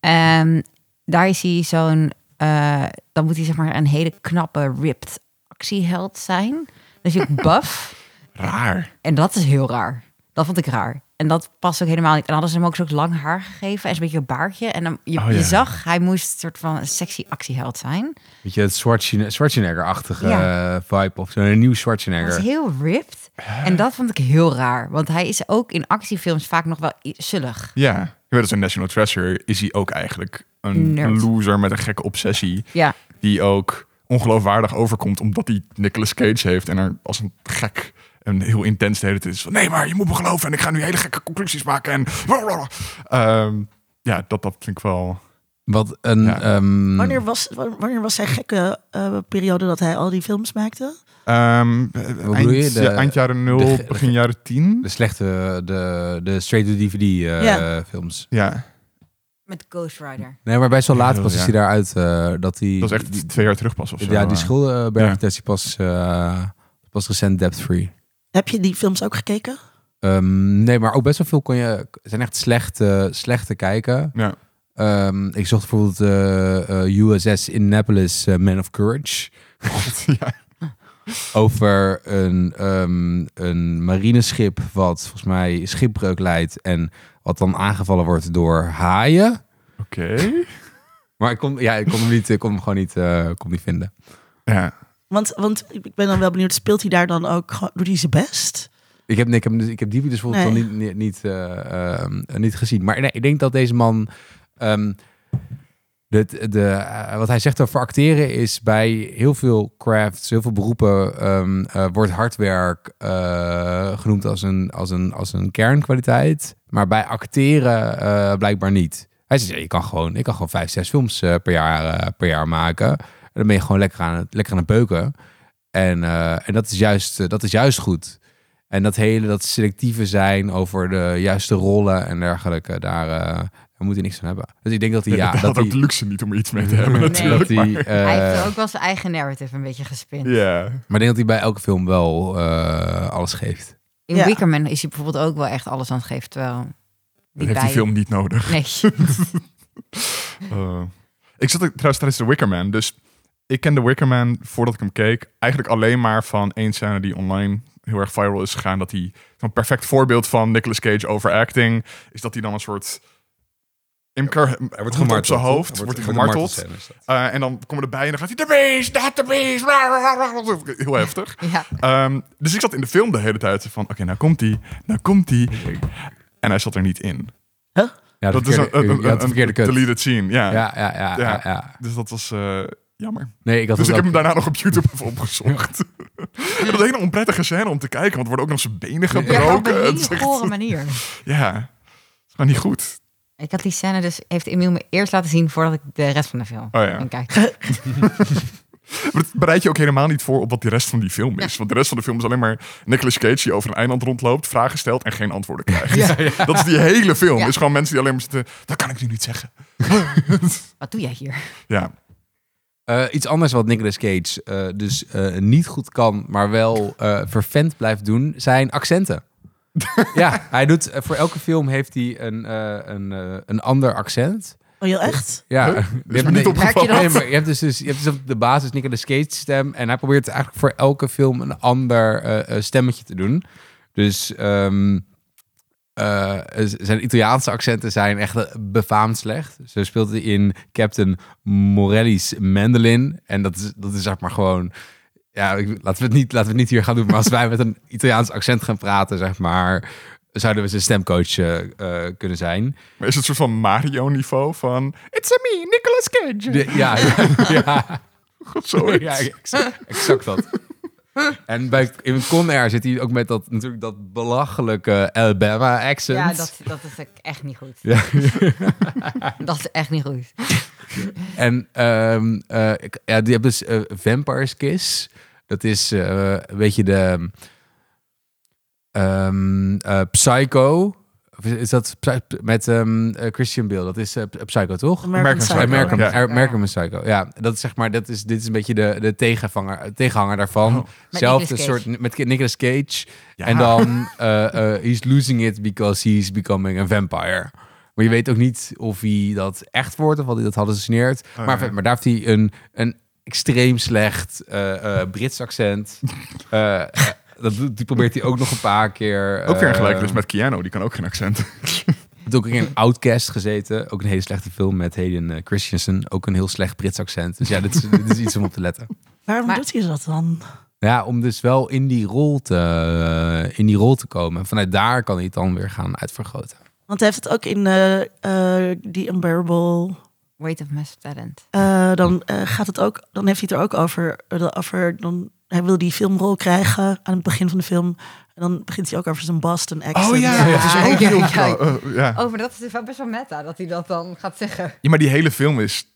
Ehm, daar is hij zo'n, eh, dan moet hij zeg maar een hele knappe, ripped actieheld zijn. Dus je buff. Raar. En dat is heel raar. Dat vond ik raar. En dat past ook helemaal niet. En hadden ze hem ook zo lang haar gegeven en een beetje een baardje. En dan, je, Oh, je zag, hij moest een soort van een sexy actieheld zijn. Weet je, het Schwarzenegger- Schwarzenegger-achtige Ja. eh, vibe of zo. Een nieuw Hij Schwarzenegger. was heel ripped. En dat vond ik heel raar. Want hij is ook in actiefilms vaak nog wel zullig. Ja, weet als een National Treasure is hij ook eigenlijk een, een loser met een gekke obsessie. Ja, Die ook ongeloofwaardig overkomt omdat hij Nicolas Cage heeft. En er als een gek en heel intens de hele tijd is van... Nee, maar je moet me geloven en ik ga nu hele gekke conclusies maken. En Ehm, ja, dat, dat vind ik wel... Wat een... Ja. ehm, Wanneer was, wanneer was zijn gekke eh, periode dat hij al die films maakte? Ehm, bedoel eind, je? De- eind jaren nul, de- begin jaren tien. de slechte, de, de straight-to-DVD eh, Ja. films. Ja, met Ghost Rider. Nee, maar best wel laat Ja, pas is hij daaruit. eh dat hij, dat is echt die- twee jaar terug pas of zo. Ja, die eh. schuldenberg is hij pas, eh, pas recent debt-free. Heb je die films ook gekeken? Ehm, nee, maar ook best wel veel kon je... zijn echt slechte, slechte kijken. Ja. Ehm, ik zocht bijvoorbeeld eh, eh, USS Indianapolis eh, Man of Courage. ja. Over een, ehm, een marineschip wat volgens mij schipbreuk leidt. En wat dan aangevallen wordt door haaien. Oké. Maar ik kon, ja, ik kon hem, niet, ik kon hem gewoon niet, eh, kon hem niet vinden. Ja. Want, want ik ben dan wel benieuwd, speelt hij daar dan ook, doet hij zijn best? Ik heb, nee, ik heb, ik heb die dus bijvoorbeeld Nee. wel niet, niet, niet, eh, ehm, niet gezien. Maar nee, ik denk dat deze man... ehm, de, eh, wat hij zegt over acteren is bij heel veel crafts, heel veel beroepen, eh, wordt hard werk eh, genoemd als een, als, een, als een kernkwaliteit. Maar bij acteren blijkbaar niet. Hij zegt, je kan gewoon, ik kan gewoon vijf, zes films per, jaar, per jaar maken. En dan ben je gewoon lekker aan het, lekker aan het beuken. En, en dat, is juist, dat is juist goed. En dat hele, dat selectieve zijn over de juiste rollen en dergelijke, daar, eh, daar moet hij niks van hebben. Dus ik denk dat hij, ja, hij dat had ook hij, de luxe niet om iets mee te hebben Nee. natuurlijk. dat hij, maar- eh, hij heeft ook wel zijn eigen narrative een beetje gespind. Ja. maar ik denk dat hij bij elke film wel eh, alles geeft. In Ja. Wickerman is hij bijvoorbeeld ook wel echt alles aan het geven. Terwijl die heeft die bij- film niet nodig. Nee. Eh, ik zat ook trouwens tijdens The Wicker Man. Dus ik ken The Wicker Man voordat ik hem keek. Eigenlijk alleen maar van één scène die online heel erg viral is gegaan. Dat hij een perfect voorbeeld van Nicolas Cage overacting. Is dat hij dan een soort imker er wordt op zijn hoofd. Wordt, hij gemarteld. Eh, en dan komen erbij en dan gaat hij de beest, dat de beest. Heel heftig. Ja. Ehm, dus ik zat in de film de hele tijd van, oké, nou komt hij, nou komt hij. En hij zat er niet in. Ja, dat is een, verkeerde, een, een, deleted scene, ja. Ja, ja, ja, ja, Ja. ja. Dus dat was eh, jammer. Nee, ik had Dus ik heb hem daarna nog op YouTube even opgezocht. dat is een hele onprettige scène om te kijken, want er worden ook nog zijn benen Ja, maar op gebroken. een hele gore manier. ja, het is gewoon niet goed. Ik had die scène dus, heeft Emiel me eerst laten zien voordat ik de rest van de film Oh ja. kijken. Maar het bereid je ook helemaal niet voor op wat de rest van die film is. Want de rest van de film is alleen maar Nicolas Cage die over een eiland rondloopt, vragen stelt en geen antwoorden krijgt. Dat is die hele film. Ja. is gewoon mensen die alleen maar zitten, dat kan ik nu niet zeggen. Wat doe jij hier? Ja, Eh, iets anders wat Nicolas Cage eh, dus eh, niet goed kan, maar wel eh vervent blijft doen, zijn accenten. Ja, hij doet eh, voor elke film heeft hij een, eh, een, eh, een ander accent. Oh, heel echt? Ja, Huh? je hebt- niet opgevallen. Merk je Nee, je hebt dus, dus, je hebt dus op de basis Nicolas Cage stem en hij probeert eigenlijk voor elke film een ander stemmetje te doen. Dus ehm, eh, zijn Italiaanse accenten zijn echt befaamd slecht. Zo speelt hij in Captain Morelli's Mandolin en dat is, dat is zeg maar gewoon... Ja, ik- laten we, het niet, laten we het niet hier gaan doen, maar als wij met een Italiaans accent gaan praten, zeg maar, zouden we zijn stemcoach eh, eh, kunnen zijn. maar is het een soort van Mario-niveau van It's a me, Nicolas Cage. De- ja, ja, ja. Ja, exact, exact dat. En bij in Con Air zit hij ook met dat natuurlijk dat belachelijke Alabama accent. Ja, dat, dat is echt niet goed. Ja. Dat is echt niet goed. En ehm, eh, ik- ja, die hebben dus Vampire's Kiss. Dat is eh, een beetje de ehm, eh, Psycho. Is dat Psy- met ehm, eh, Christian Bale? Dat is eh, Psycho, toch? American Psycho. Psycho. American, Ja. American, American Psycho. Ja, dat is zeg maar, dat is, dit is een beetje de, de tegenvanger, tegenhanger daarvan. Oh. Zelfde soort met Nicolas Cage. Ja. En dan he's losing it because he's becoming a vampire. Maar je weet ook niet of hij dat echt wordt of wat hij dat hallucineert. Oh, maar, ja. maar daar heeft hij een, een extreem slecht eh, eh, Brits accent. Eh, dat, doet- die probeert hij ook nog een paar keer. Ook weer een gelijkenis met Keanu, die kan ook geen accent. heeft ook in Outcast gezeten. Ook een hele slechte film met Hayden eh, Christensen. Ook een heel slecht Brits accent. Dus ja, dit is, dit is iets om op te letten. Waarom Maar- doet hij dat dan? Ja, om dus wel in die rol te, in die rol te komen. En vanuit daar kan hij het dan weer gaan uitvergroten. Want hij heeft het ook in eh eh The Unbearable. Weight of Massive Talent. eh, dan eh, gaat het ook. Dan heeft hij het er ook over. over dan, hij wil die filmrol krijgen aan het begin van de film. En dan begint hij ook over zijn Boston accent. Oh ja, Ja, dat is ook ja, heel... ja. ja. Oh, maar dat is dus wel best wel meta, dat hij dat dan gaat zeggen. Ja, maar die hele film is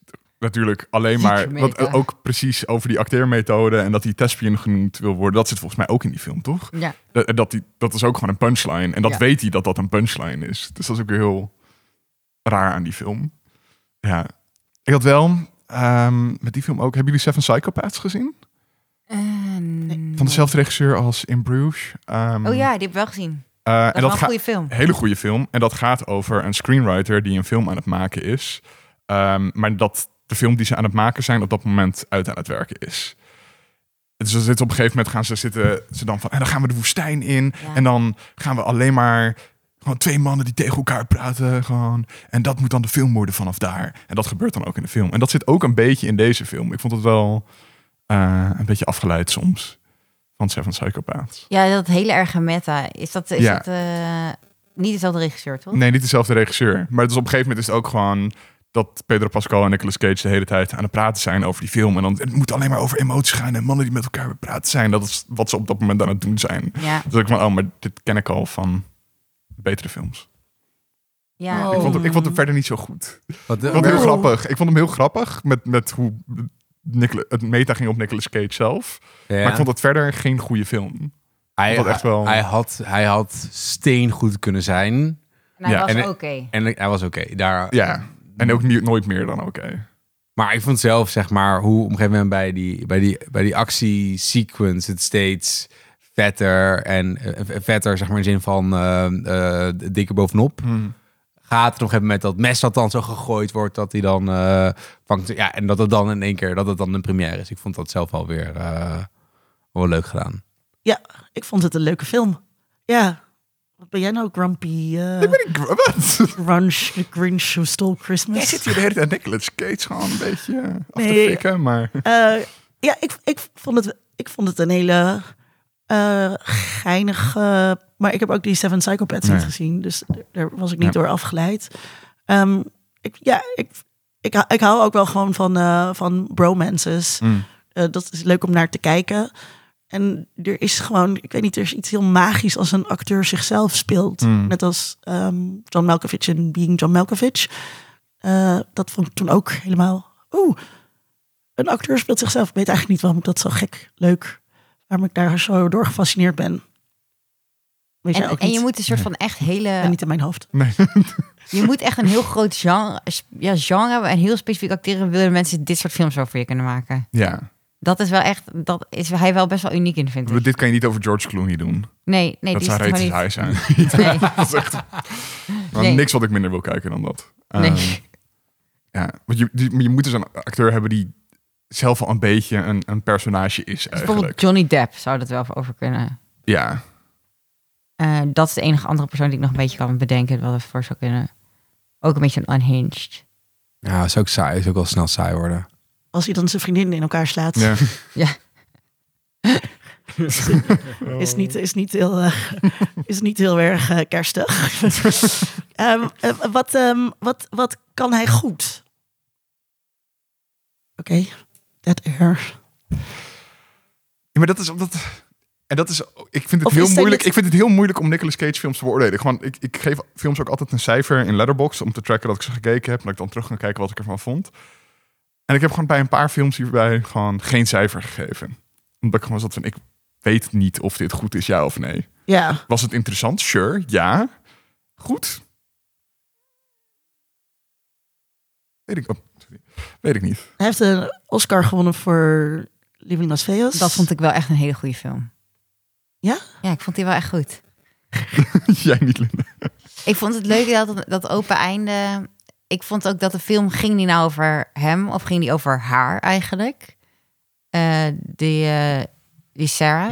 natuurlijk alleen maar... Wat, ook precies over die acteermethode en dat die thespian genoemd wil worden. Dat zit volgens mij ook in die film, toch? Ja. Dat, dat, die, dat is ook gewoon een punchline. En dat Ja. weet hij dat dat een punchline is. Dus dat is ook weer heel raar aan die film. Ja. Ik had wel... ehm, met die film ook... Hebben jullie Seven Psychopaths gezien? Van dezelfde regisseur als In Bruges. Ehm, Oh ja, die heb ik wel gezien. eh, Dat en is wel dat een goede film. hele goede film. En dat gaat over een screenwriter die een film aan het maken is. Ehm, maar dat de film die ze aan het maken zijn op dat moment uit aan het werken is. Dus ze zitten op een gegeven moment gaan ze zitten ze dan van en dan gaan we de woestijn in Ja. en dan gaan we alleen maar gewoon twee mannen die tegen elkaar praten gewoon en dat moet dan de film worden vanaf daar en dat gebeurt dan ook in de film en dat zit ook een beetje in deze film. Ik vond het wel eh, een beetje afgeleid soms van Seven Psychopaths. Ja, dat hele erge meta. Is dat, is Ja. dat eh, niet dezelfde regisseur, toch? Nee, niet dezelfde regisseur. Maar dus op een gegeven moment is het ook gewoon dat Pedro Pascal en Nicolas Cage de hele tijd aan het praten zijn over die film. En dan het moet alleen maar over emoties gaan en mannen die met elkaar praten zijn. Dat is wat ze op dat moment aan het doen zijn. Ja. Dus ik van, oh, maar dit ken ik al van betere films. ja. Ik, Oh. vond hem, ik vond hem verder niet zo goed. Wat, Ik vond hem heel Oh. grappig. Ik vond hem heel grappig met, met hoe Nicola- het meta ging op Nicolas Cage zelf. Ja. Maar ik vond het verder geen goede film. hij, vond het echt wel- hij, had, hij had steengoed kunnen zijn. En hij Ja, was oké. En hij was oké. Daar. Ja. En ook niet, nooit meer dan oké. Maar ik vond zelf, zeg maar, hoe op een gegeven moment bij die, bij die, bij die actiesequence het steeds vetter en eh, vetter, zeg maar in de zin van eh, eh, dikker bovenop. Gaat er op een gegeven moment dat mes dat dan zo gegooid wordt, dat hij dan eh vangt. Ja, en dat het dan in één keer, dat het dan een première is. Ik vond dat zelf alweer eh wel leuk gedaan. Ja, ik vond het een leuke film. Ja. Wat ben jij nou, Grumpy? eh Ik- Wat? Grunge, Grinch who stole Christmas? Jij zit hier de hele tijd Nicolas Cage gewoon een beetje af te Nee. fikken, maar... Eh, ja, ik, ik, vond het, ik vond het een hele eh geinige... Maar ik heb ook die Seven Psychopaths niet Nee. gezien. Dus daar was ik niet Ja. door afgeleid. Ehm, ik, ja, ik, ik, hou- ik hou ook wel gewoon van, eh, van bromances. Mm. Eh, dat is leuk om naar te kijken. En er is gewoon, ik weet niet, er is iets heel magisch als een acteur zichzelf speelt. Mm. Net als ehm, John Malkovich in Being John Malkovich. Eh, dat vond ik toen ook helemaal. Oeh, een acteur speelt zichzelf. Ik weet eigenlijk niet waarom ik dat zo gek leuk, waarom ik daar zo door gefascineerd ben. Weet jij En, ook en niet? je moet een soort van echt En hele... niet in mijn hoofd. Nee. Je moet echt een heel groot genre, ja, genre hebben en heel specifiek acteren. Willen mensen dit soort films over je kunnen maken. Ja, Dat is wel echt, dat is hij wel best wel uniek in, vind ik. dit kan je niet over George Clooney doen. Nee, nee, dat die zou gewoon hij zijn. Nee. dat is echt maar Nee. niks wat ik minder wil kijken dan dat. Nee. Ehm, ja, want je, je moet dus een acteur hebben die zelf al een beetje een, een personage is Dus eigenlijk. bijvoorbeeld Johnny Depp zou dat wel over kunnen. Ja, Eh, dat is de enige andere persoon die ik nog een beetje kan bedenken wat ervoor zou kunnen. Ook een beetje een unhinged. Ja, is ook saai. Is ook wel snel saai worden. Als hij dan zijn vriendin in elkaar slaat, ja. Ja. is, niet, is, niet heel, eh, is niet heel erg eh, kerstig. Ehm, eh, wat, ehm, wat, wat kan hij goed? Oké, that air. Ja, maar dat is omdat. En dat is. Ik vind het Of heel moeilijk. Ik vind het heel moeilijk om Nicolas Cage films te beoordelen. Gewoon, ik, ik geef films ook altijd een cijfer in Letterboxd om te tracken dat ik ze gekeken heb. En dat ik dan terug kan kijken wat ik ervan vond. En ik heb gewoon bij een paar films hierbij gewoon geen cijfer gegeven. Omdat ik gewoon zat van, ik weet niet of dit goed is, ja of nee. Ja, Was het interessant? Sure, ja. Goed? Weet ik, oh. Weet ik niet. hij heeft een Oscar gewonnen voor Living Las Vegas. Dat vond ik wel echt een hele goede film. Ja? Ja, ik vond die wel echt goed. Jij niet, Linda. Ik vond het leuk dat dat open einde. Ik vond ook dat de film ging die nou over hem of ging die over haar eigenlijk? Eh, die, eh, die Sarah.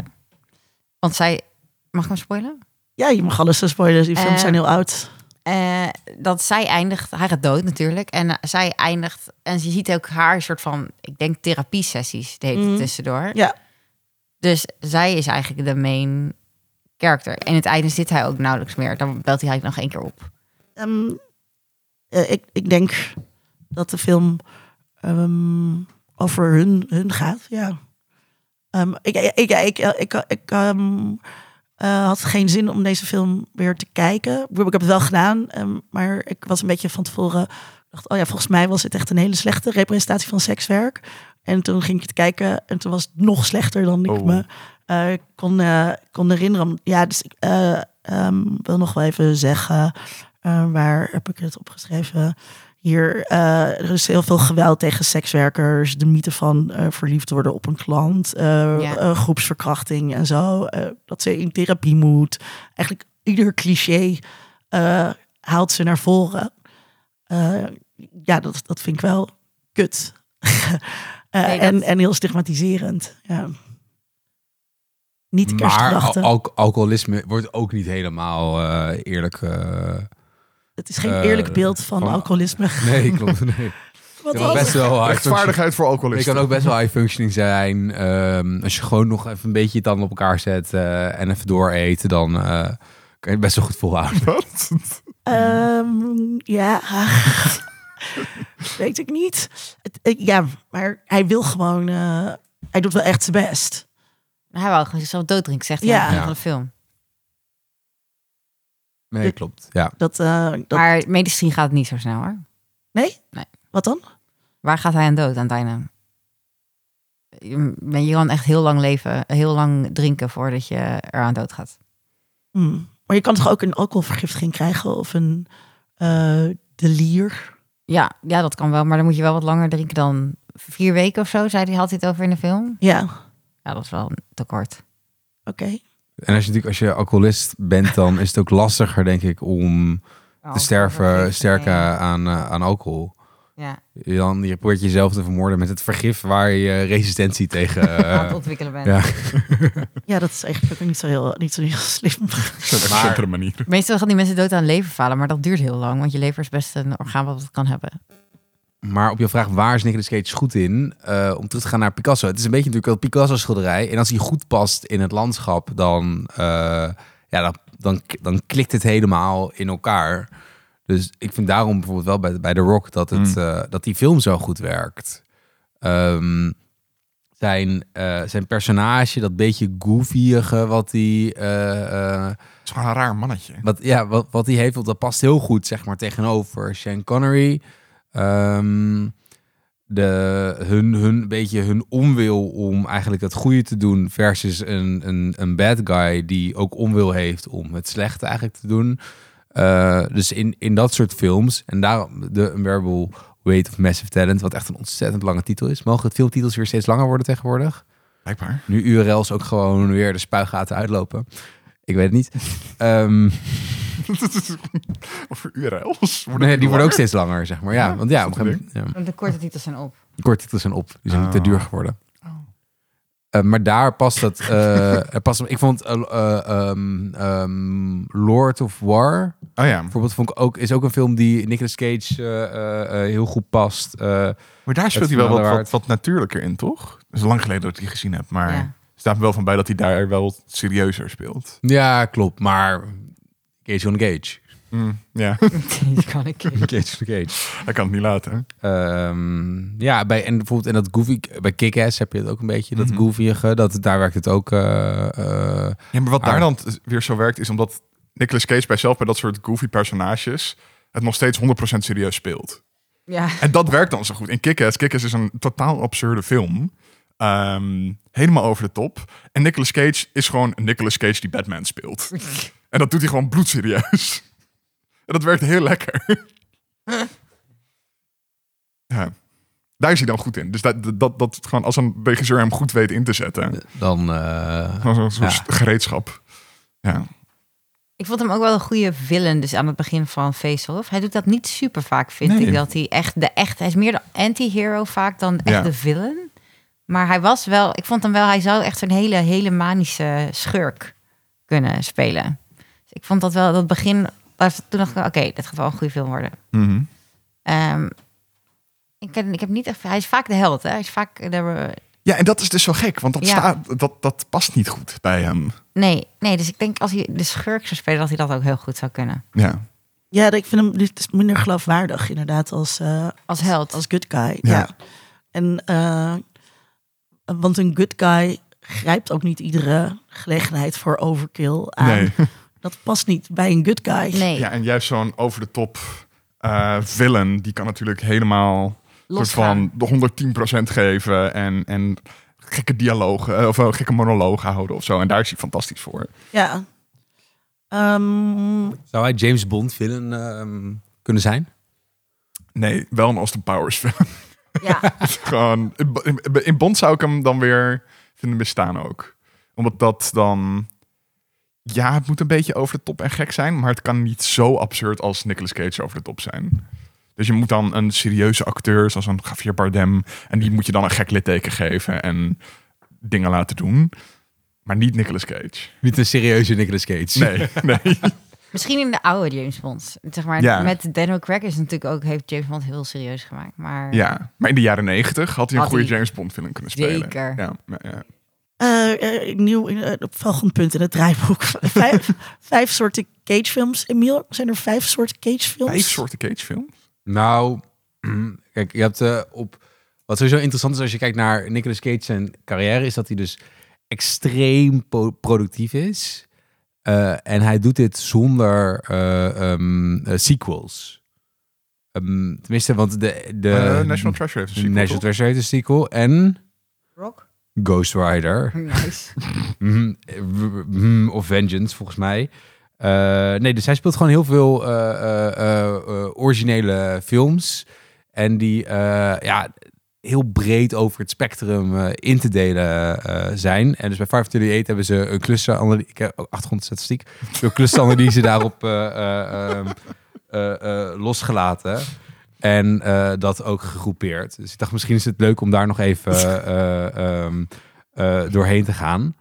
Want zij... Mag ik hem spoilen? Ja, je mag alles spoileren. Die films Eh, zijn heel oud. Dat zij eindigt, hij gaat dood natuurlijk. En zij eindigt, en je ziet ook haar soort van, ik denk therapie-sessies de hele tijd Mhm. tussendoor. Ja. Dus zij is eigenlijk de main character. En het einde zit hij ook nauwelijks meer. Dan belt hij eigenlijk nog één keer op. Ehm, eh, ik, ik denk dat de film ehm, over hun, hun gaat. Ja. Ehm, ik, ik, ik, ik, ik, ehm, eh, had geen zin om deze film weer te kijken. Ik heb het wel gedaan, maar ik was een beetje van tevoren. dacht, oh ja, volgens mij was het echt een hele slechte representatie van sekswerk. En toen ging ik het kijken en toen was het nog slechter dan ik Oh. me eh, kon, kon herinneren. Ja, dus ik wil nog wel even zeggen. Eh, waar heb ik het opgeschreven? Hier, eh, er is heel veel geweld tegen sekswerkers. De mythe van eh, verliefd worden op een klant. eh, Ja. eh, groepsverkrachting en zo. eh, dat ze in therapie moet. Eigenlijk ieder cliché eh, haalt ze naar voren. Eh, ja, dat, dat vind ik wel kut. Eh, Nee, dat- en, en heel stigmatiserend. Ja. Niet Maar al- alcoholisme wordt ook niet helemaal eh, eerlijk. eh, het is geen eh, eerlijk beeld van, van- alcoholisme. nee, klopt. Nee. Wat Je kan best het? wel Rechtvaardigheid voor je alcoholisten. kan ook best wel high functioning zijn. Ehm, als je gewoon nog even een beetje je tanden op elkaar zet eh, en even door eten, dan eh, kan je het best wel goed volhouden. Wat? Ehm, ja, weet ik niet. Het, eh, ja, maar hij wil gewoon... eh, hij doet wel echt zijn best. Hij wou gewoon zichzelf dooddrinken, zegt hij Ja. het Ja. van de film. Nee, klopt. Ja. Dat, eh, dat, Maar medisch gezien gaat het niet zo snel hoor. nee? Nee. Wat dan? Waar gaat hij aan dood aan het einde? Je, kan echt heel lang leven, heel lang drinken voordat je eraan dood gaat. Hmm. Maar je kan toch ook een alcoholvergiftiging krijgen of een eh delier? Ja, ja, dat kan wel, maar dan moet je wel wat langer drinken dan vier weken of zo, zei hij, had hij het over in de film. Ja, Ja, dat is wel te kort. oké. En als je natuurlijk als je alcoholist bent, dan is het ook lastiger, denk ik, om te sterven, sterken aan, eh, aan alcohol. Ja, Je, dan, je probeert jezelf te vermoorden met het vergif waar je resistentie tegen... aan het eh ontwikkelen bent. ja. Ja, dat is eigenlijk ook niet zo heel, niet zo heel slim. Op een manier. Meestal gaan die mensen dood aan leverfalen, maar dat duurt heel lang, want je lever is best een orgaan wat het kan hebben. Maar op je vraag waar is Nicolas Cage goed in, eh, om terug te gaan naar Picasso. Het is een beetje natuurlijk wel Picasso schilderij. En als hij goed past in het landschap, dan, eh, ja, dan, dan, dan klikt het helemaal in elkaar. Dus ik vind daarom bijvoorbeeld wel bij, bij The Rock dat, het, Mm. eh, dat die film zo goed werkt. Ehm, zijn, zijn personage, dat beetje goofyige wat hij... Het is gewoon een raar mannetje. wat, ja, wat, wat hij heeft, dat past heel goed zeg maar, tegenover Sean Connery. Ehm, de, hun, hun beetje hun onwil om eigenlijk het goede te doen versus een, een, een bad guy die ook onwil heeft om het slechte eigenlijk te doen. Eh, dus in, in dat soort films, en daarom de Unbearable Weight of Massive Talent, wat echt een ontzettend lange titel is. Mogen het filmtitels weer steeds langer worden tegenwoordig? Blijkbaar. Nu URL's ook gewoon weer de spuigaten uitlopen. Ik weet het niet. Ehm, Over URL's. nee, die worden ook steeds langer, zeg maar. Ja, Ja, want ja, op dat een een gegeven moment, ja, De korte titels zijn op. de korte titels zijn op. Die zijn Oh. te duur geworden. Oh. Eh, maar daar past het. eh, er past, ik vond eh, eh, ehm, ehm, Lord of War Oh ja. bijvoorbeeld vond ik ook, is ook een film die Nicolas Cage eh, eh, eh, heel goed past. Eh, Maar daar speelt hij wel wat, wat, wat natuurlijker in, toch? Het is lang geleden dat ik die gezien heb, maar Ja. Er staat me wel van bij dat hij daar wel serieuzer speelt. ja, klopt. Maar Cage on Cage. Mm, ja, kan ik. Cage on Cage. hij kan het niet laten. Ehm, ja, bij, en bijvoorbeeld in dat goofy, bij Kick-Ass heb je het ook een beetje, dat goofyige, dat, daar werkt het ook. eh, eh, Ja, maar wat daar dan weer zo werkt, is omdat Nicolas Cage bij zelf bij dat soort goofy personages het nog steeds 100% serieus speelt. Ja. En dat werkt dan zo goed. In Kick-Ass, Kick-Ass is een totaal absurde film. Ehm, helemaal over de top. En Nicolas Cage is gewoon een Nicolas Cage die Batman speelt. en dat doet hij gewoon bloedserieus. en dat werkt heel lekker. ja. Daar is hij dan goed in. Dus dat, dat, dat gewoon als een regisseur hem goed weet in te zetten. dan... eh, Gewoon zo'n zo'n Ja. gereedschap. Ja. Ik vond hem ook wel een goede villain, dus aan het begin van Face Off. Hij doet dat niet super vaak, vind Nee. ik. Dat hij echt de echt, hij is meer de anti-hero vaak dan echt Ja. de villain. Maar hij was wel, ik vond hem wel, hij zou echt zo'n hele, hele manische schurk kunnen spelen. Dus ik vond dat wel, dat begin, dat- toen dacht ik, oké, dit gaat wel een goede film worden. Mhm. Ehm, ik, heb, ik heb niet echt, hij is vaak de held, hè? Hij is vaak de, Ja, en dat is dus zo gek, want dat, Ja. staat, dat, dat past niet goed bij hem. nee, nee, dus ik denk als hij de schurk zou spelen, dat hij dat ook heel goed zou kunnen. Ja, Ja, ik vind hem minder geloofwaardig inderdaad als, eh, Als held. als good guy. Ja. Ja. En eh, want een good guy grijpt ook niet iedere gelegenheid voor overkill aan. nee. Dat past niet bij een good guy. Nee, Ja, en juist zo'n over de top eh villain, die kan natuurlijk helemaal soort van de 110% geven en, en gekke dialogen eh, of eh, gekke monologen houden of zo. En daar is hij fantastisch voor. Ja. Ehm, Zou hij James Bond villain ehm, kunnen zijn? Nee, wel een Austin Powers film. Ja, Gewoon, in, in Bond zou ik hem dan weer vinden bestaan ook. Omdat dat dan... Ja, het moet een beetje over de top en gek zijn, maar het kan niet zo absurd als Nicolas Cage over de top zijn. Dus je moet dan een serieuze acteur, zoals een Javier Bardem, en die moet je dan een gek litteken geven en dingen laten doen. Maar niet Nicolas Cage. Niet een serieuze Nicolas Cage. Nee, nee. misschien in de oude James Bond. Zeg maar, Ja. met Daniel Craig is natuurlijk ook, heeft James Bond heel serieus gemaakt. Maar Ja, maar in de jaren negentig had hij een Had goede hij. James Bond film kunnen spelen. Zeker. Ja, ja, ja. eh, eh, nieuw in het volgende punt in het draaiboek. Vijf, vijf soorten Cage-films. Emiel, zijn er vijf soorten Cage-films? Vijf soorten Cage films? Nou, kijk, je hebt eh, op. Wat sowieso interessant is als je kijkt naar Nicolas Cage zijn carrière, is dat hij dus extreem productief is. Eh, en hij doet dit zonder eh, ehm, eh, sequels. Ehm, tenminste, want de, de National Treasure heeft een sequel, National toch? Treasure heeft een sequel en Rock? Ghost Rider. Nice. Mhm, mhm, of Vengeance, volgens mij. Eh, nee, dus hij speelt gewoon heel veel eh, eh, eh, eh, originele films. En die eh, ja, heel breed over het spectrum eh, in te delen eh, zijn. En dus bij 538 hebben ze een clusteranalyse... Ik heb ook achtergrondstatistiek. Een clusteranalyse daarop eh, eh, ehm, eh, eh, losgelaten. En eh, dat ook gegroepeerd. Dus ik dacht, misschien is het leuk om daar nog even eh, ehm, eh, doorheen te gaan.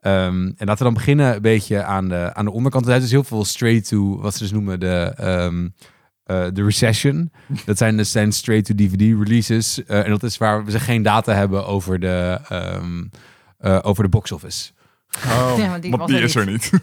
Ehm, en laten we dan beginnen een beetje aan de, aan de onderkant. Er is dus heel veel straight to, wat ze dus noemen, de, eh, de recession. Dat zijn dus zijn straight to DVD releases. Eh, en dat is waar ze geen data hebben over de, ehm, eh, over de box office. Oh, Ja, want die want was die er is er niet.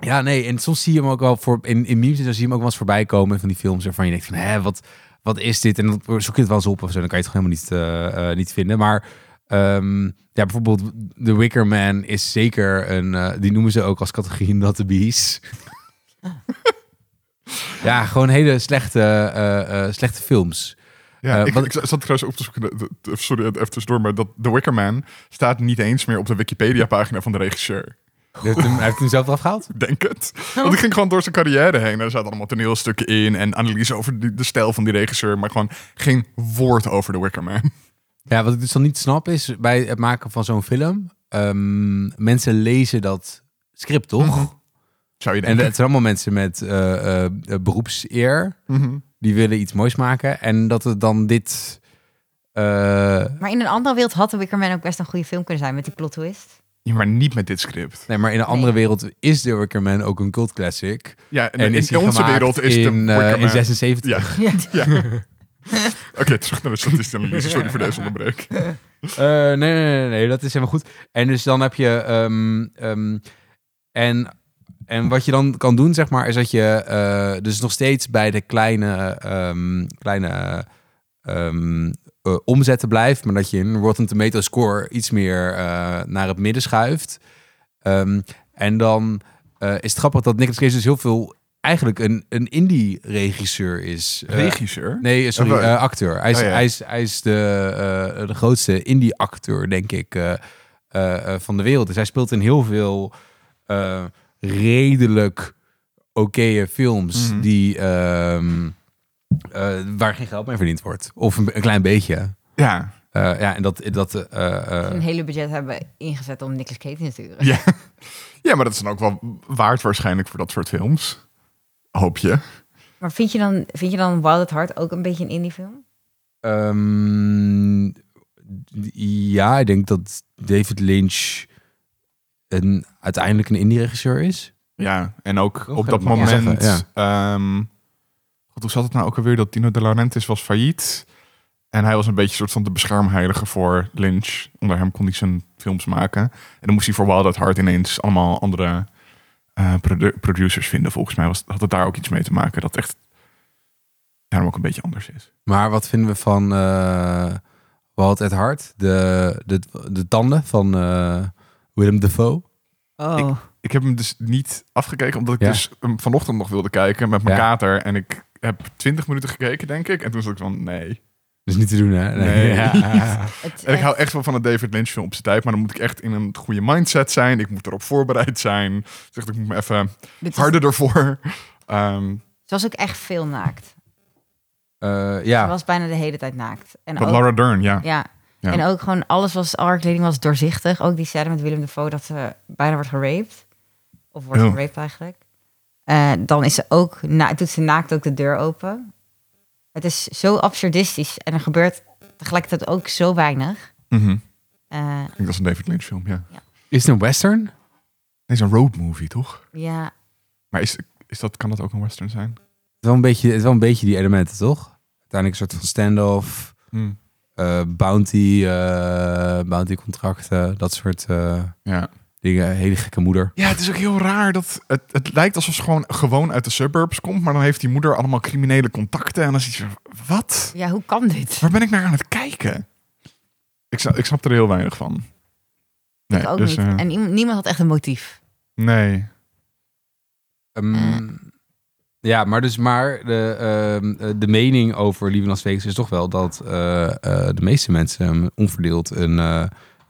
Ja, nee, en soms zie je hem ook wel voor in, in memes en zie je hem ook wel eens voorbij komen van die films waarvan je denkt van, hè, wat, wat is dit? En dan zoek je het wel eens op of zo, dan kan je het gewoon helemaal niet, eh, eh, niet vinden. Maar ehm, ja, bijvoorbeeld The Wicker Man is zeker een, eh, die noemen ze ook als categorie not the beast. ja, gewoon hele slechte, eh, eh, slechte films. Ja, Eh, ik, wat- ik zat trouwens op te zoeken. Sorry, even tussendoor, maar dat The Wicker Man staat niet eens meer op de Wikipedia-pagina van de regisseur. Hij heeft hem, zelf eraf gehaald? Denk het. Want ik ging gewoon door zijn carrière heen. Er zaten allemaal toneelstukken in en analyse over de, de stijl van die regisseur, maar gewoon geen woord over The Wicker Man. Ja, wat ik dus dan niet snap is bij het maken van zo'n film. ehm, mensen lezen dat script toch? Zou je En het zijn allemaal mensen met eh, eh, beroepseer. Mhm. Die willen iets moois maken. En dat het dan dit... eh, Maar in een andere wereld had The Wicker Man ook best een goede film kunnen zijn met die plot twist. Ja, maar niet met dit script. nee, maar in een andere wereld is The Wicker Man ook een cult classic. Ja, en, En in, onze wereld is de in, eh, Wicker in Man. 76. Ja. ja. Oké, terug naar de statistische analyse. Sorry voor deze onderbreek. Eh, nee, nee, nee, nee, dat is helemaal goed. En dus dan heb je... ehm, ehm, en, en wat je dan kan doen, zeg maar, is dat je eh, dus nog steeds bij de kleine, ehm, kleine ehm, eh, omzetten blijft, maar dat je in Rotten Tomato score iets meer eh, naar het midden schuift. Ehm, en dan is het grappig dat Nicolas Cage dus heel veel eigenlijk een, een indie-regisseur is. Regisseur? Nee, sorry, acteur. Hij is, Oh, ja. hij is, hij is de, de grootste indie-acteur, denk ik, van de wereld. Dus hij speelt in heel veel redelijk oké films Mhm. die, ehm, eh, waar geen geld mee verdiend wordt. Of een, een klein beetje. Ja. Eh, ja, en dat... dat eh, eh, Een hele budget hebben ingezet om Nicolas Cage in te sturen. Ja. ja, maar dat is dan ook wel waard waarschijnlijk voor dat soort films. Hoop je. Maar vind je dan, vind je dan Wild at Heart ook een beetje een indie film? Ehm, Ja, ik denk dat David Lynch een, uiteindelijk een indie-regisseur is. Ja, en ook op dat moment... zeggen, ehm, God, hoe zat het nou ook alweer? Dat Dino De Laurentiis was failliet. En hij was een beetje een soort van de beschermheilige voor Lynch. Onder hem kon hij zijn films maken. En dan moest hij voor Wild at Heart ineens allemaal andere eh, produ- producers vinden. Volgens mij was, had het daar ook iets mee te maken. Dat echt daarom ook een beetje anders is. Maar wat vinden we van eh Wild at Heart? De, de, de tanden van eh, Willem Dafoe. Oh. Ik heb hem dus niet afgekeken, omdat ik Ja. dus hem vanochtend nog wilde kijken met mijn Ja. kater. En ik heb 20 minuten gekeken, denk ik. En toen zat ik van, nee. Dat is niet te doen, hè? Nee. Ja. En ik hou echt wel van een David Lynch film op zijn tijd. Maar dan moet ik echt in een goede mindset zijn. Ik moet erop voorbereid zijn. Zegt ik moet me even dit is- harder ervoor. Ehm Ze was ook echt veel naakt. Eh, Ze ja. was bijna de hele tijd naakt. En ook, Laura Dern, ja. ja. Ja. En ook gewoon alles was, alle kleding was doorzichtig. Ook die scène met Willem Dafoe dat ze bijna wordt geraped. Of wordt Ja. geraped eigenlijk. Eh, dan is ze ook, na, doet ze naakt ook de deur open. Het is zo absurdistisch. En er gebeurt tegelijkertijd ook zo weinig. Mhm. Ik Eh, denk dat is een David Lynch film, ja. Is het een western? Nee, het is een road movie, toch? ja, Maar is, is dat, kan dat ook een western zijn? Het is wel een beetje, het is wel een beetje die elementen, toch? Uiteindelijk een soort van standoff, Hm. Eh, bounty, eh, bounty contracten, dat soort eh, Ja. dingen. Hele gekke moeder. Ja, het is ook heel raar dat het, het lijkt alsof ze gewoon, gewoon uit de suburbs komt, maar dan heeft die moeder allemaal criminele contacten en dan zie je, wat? ja, hoe kan dit? Waar ben ik naar aan het kijken? Ik snap, ik snap er heel weinig van. Nee, ik ook dus, niet. En iem- niemand had echt een motief. nee. Ehm, Eh. Ja, maar dus maar de, ehm, eh, de mening over Lieve Las Vegas is toch wel dat eh, eh, de meeste mensen hem onverdeeld een, eh,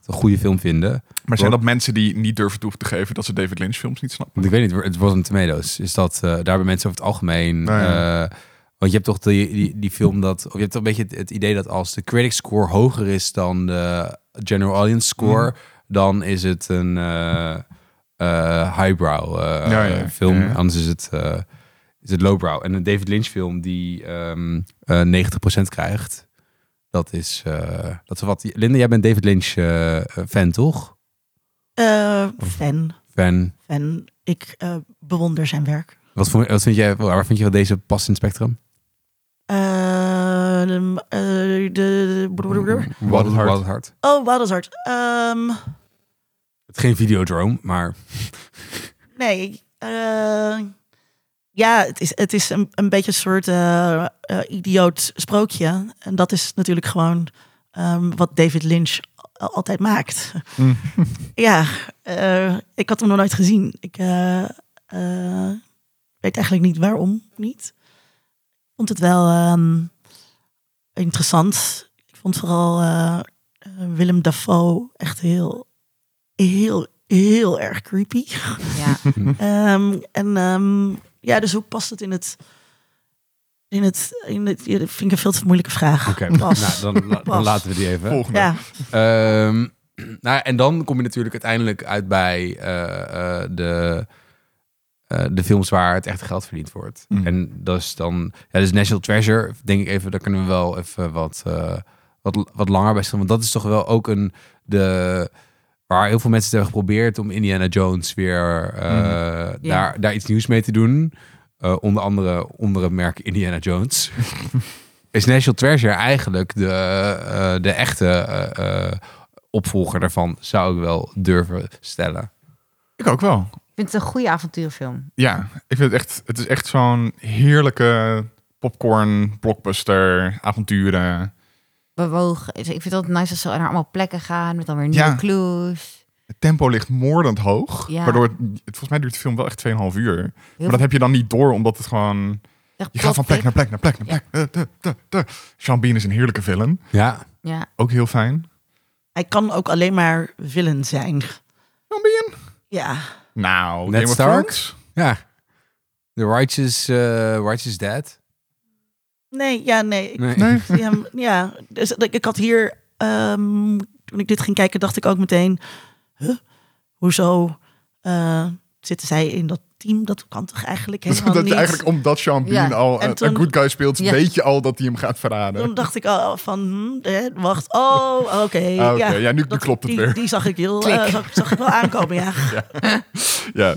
een goede film vinden. Maar zijn dat mensen die niet durven toe te geven dat ze David Lynch films niet snappen? Ik weet niet, het was een Tomatoes. Is dat, eh, daar hebben mensen over het algemeen... Nou ja. eh, want je hebt toch die, die, die film dat... Of je hebt toch een beetje het, het idee dat als de critic score hoger is dan de general audience score... Mhm. dan is het een eh, eh, highbrow eh, Ja, ja, film. ja, ja. Anders is het, eh, is het lowbrow. En een David Lynch film die ehm eh 90% krijgt... Dat is, eh, dat is wat. Linda, jij bent David Lynch eh, fan, toch? Eh, fan, Fan. fan. Ik eh, bewonder zijn werk. Wat, voor, wat vind jij, waar vind je dat deze past in het spectrum? Eh, de, eh, de, Wat het Hart. hart. hart. Oh, Wildeshart. Ehm Het is geen videodrome, maar nee. eh, ja, het is, het is een, een beetje een soort eh, eh, idioot sprookje. En dat is natuurlijk gewoon ehm, wat David Lynch al- altijd maakt. Mm. ja, eh, ik had hem nog nooit gezien. Ik weet eigenlijk niet waarom niet. Ik vond het wel ehm, interessant. Ik vond vooral Willem Dafoe echt heel, heel, heel erg creepy. Ja. Ehm, en ehm, ja, dus hoe past het in het... In het, in het vind ik een veel te moeilijke vraag. Oké, nou, dan, la- dan Pas. laten we die even. Volgende. Ja, Ehm, nou, en dan kom je natuurlijk uiteindelijk uit bij eh, eh, de, eh, de films waar het echte geld verdiend wordt. Mm. En dat is dan, ja, dus National Treasure, denk ik even, daar kunnen we wel even wat, eh, wat, wat langer bij staan. Want dat is toch wel ook een, de, waar heel veel mensen het hebben geprobeerd om Indiana Jones weer eh, Ja. daar, daar iets nieuws mee te doen. Eh, onder andere onder het merk Indiana Jones. is National Treasure eigenlijk de, eh, de echte eh, eh, opvolger daarvan, zou ik wel durven stellen. Ik ook wel. Ik vind het een goede avonturenfilm. Ja, ik vind het echt, het is echt zo'n heerlijke popcorn, blockbuster, avonturen. Bewogen. Ik vind het altijd nice als ze naar allemaal plekken gaan met dan weer nieuwe Ja. clues. Het tempo ligt moordend hoog. Ja. Waardoor het, het- volgens mij duurt de film wel echt 2,5 uur. Heel maar dat heb je dan niet door, omdat het gewoon... echt Je gaat van plek naar plek naar plek naar plek. Eh, eh, eh, eh. Sean Bean is een heerlijke villain. Ja, Ja, Ook heel fijn. hij kan ook alleen maar villain zijn. Sean Bean? Ja, Nou, Ned Game of Stark? Thrones? ja. The Righteous, eh, Righteous Dad. Nee, ja, nee. Ik, ja, dus ik ik had hier, ehm, toen ik dit ging kijken, dacht ik ook meteen, huh? hoezo eh, zitten zij in dat team, dat kan toch eigenlijk helemaal dat niet. eigenlijk omdat Sean Bean Ja. al En een, toen- een good guy speelt, Ja. weet je al dat hij hem gaat verraden. Toen dacht ik al van, hm, eh, wacht, oh, oké. Ah, oké. ja, Ja, nu- klopt het die, weer. Die zag ik, heel, eh, zag, zag ik wel aankomen, ja. Ja,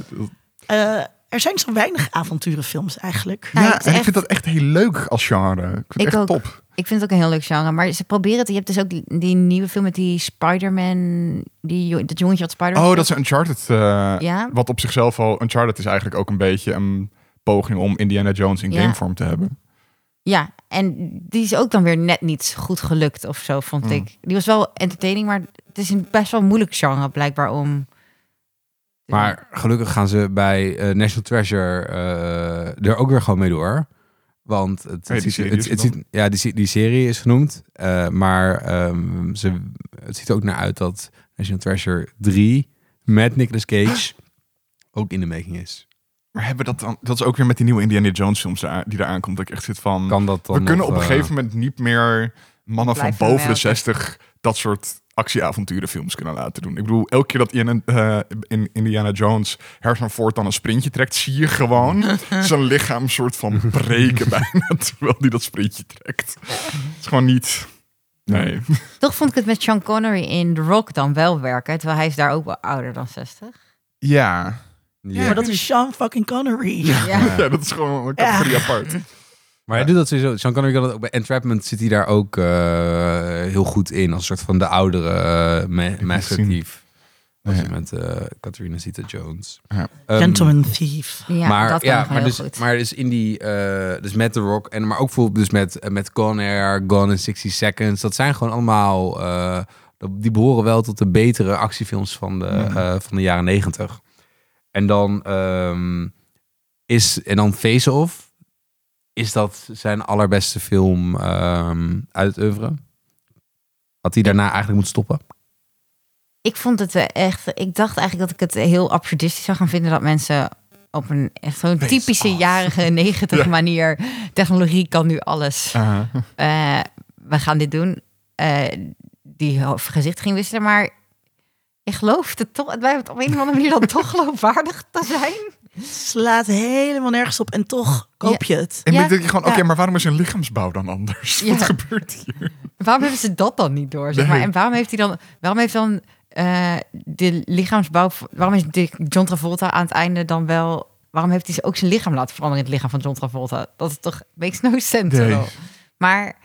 Eh, er zijn zo weinig avonturenfilms eigenlijk. Ja, ik vind dat echt heel leuk als genre. Ik vind het Ik echt ook. top. Ik vind het ook een heel leuk genre. Maar ze proberen het. Je hebt dus ook die, die nieuwe film met die Spider-Man. Die, dat jongetje wat Spider-Man Oh, dat is Uncharted. eh, Ja. Wat op zichzelf al... Uncharted is eigenlijk ook een beetje een poging om Indiana Jones in Ja. gamevorm te hebben. Ja, en die is ook dan weer net niet goed gelukt of zo, vond Mm. ik. Die was wel entertaining, maar het is een best wel moeilijk genre blijkbaar om... Maar gelukkig gaan ze bij eh, National Treasure eh, er ook weer gewoon mee door. Want het, Hey, die het, serie het, is het ziet, ja, die, die serie is genoemd. eh, maar ehm, ze, het ziet er ook naar uit dat National Treasure 3 met Nicolas Cage ook in de making is. Maar hebben dat dan... Dat is ook weer met die nieuwe Indiana Jones films daar- die eraan komt. Dat ik echt zit van... Kan dat dan we kunnen nog, op een gegeven moment niet meer mannen van boven de melken. 60 dat soort actieavonturenfilms kunnen laten doen. Ik bedoel, elke keer dat in, een, eh, in Indiana Jones Harrison Ford dan een sprintje trekt, zie je gewoon zijn lichaam soort van breken bijna terwijl hij dat sprintje trekt. Het is gewoon niet... Nee. Toch vond ik het met Sean Connery in The Rock dan wel werken, terwijl hij is daar ook wel ouder dan 60. Ja. Ja. Maar dat is Sean fucking Connery. Ja. ja, dat is gewoon een categorie apart. Maar hij doet dat sowieso. Sean Connery kan dat ook bij Entrapment zit hij daar ook eh, heel goed in. Als een soort van de oudere uh, Master. Thief. Als Ja. je met eh Catherine Zeta-Jones. Ja. Ehm, Gentleman Thief. Ja, maar dat kan ja, maar heel dus, goed. maar dus in die, eh, dus met The Rock en maar ook bijvoorbeeld dus met met Con Air, Gone in 60 Seconds. Dat zijn gewoon allemaal, eh, die behoren wel tot de betere actiefilms van de, van de jaren negentig. En dan ehm, is en dan Face Off is dat zijn allerbeste film ehm, uit het oeuvre. Had hij daarna eigenlijk moeten stoppen? Ik vond het eh, echt. Ik dacht eigenlijk dat ik het heel absurdistisch zou gaan vinden dat mensen op een echt zo'n typische off. jarige negentig Ja. manier. Technologie kan nu alles. Uh, Eh, we gaan dit doen. Eh, die gezicht ging wisselen, maar je gelooft het toch. Het blijft op een of andere manier dan toch geloofwaardig te zijn. Slaat helemaal nergens op en toch koop je het. en Ja, dan denk je gewoon, oké, maar waarom is een lichaamsbouw dan anders? Ja. Wat gebeurt hier? Waarom hebben ze dat dan niet door? Zeg maar? Nee. En waarom heeft hij dan, waarom heeft dan eh, de lichaamsbouw, waarom is de John Travolta aan het einde dan wel, waarom heeft hij ook zijn lichaam laten veranderen in het lichaam van John Travolta? Dat is toch, makes no sense. Nee. Maar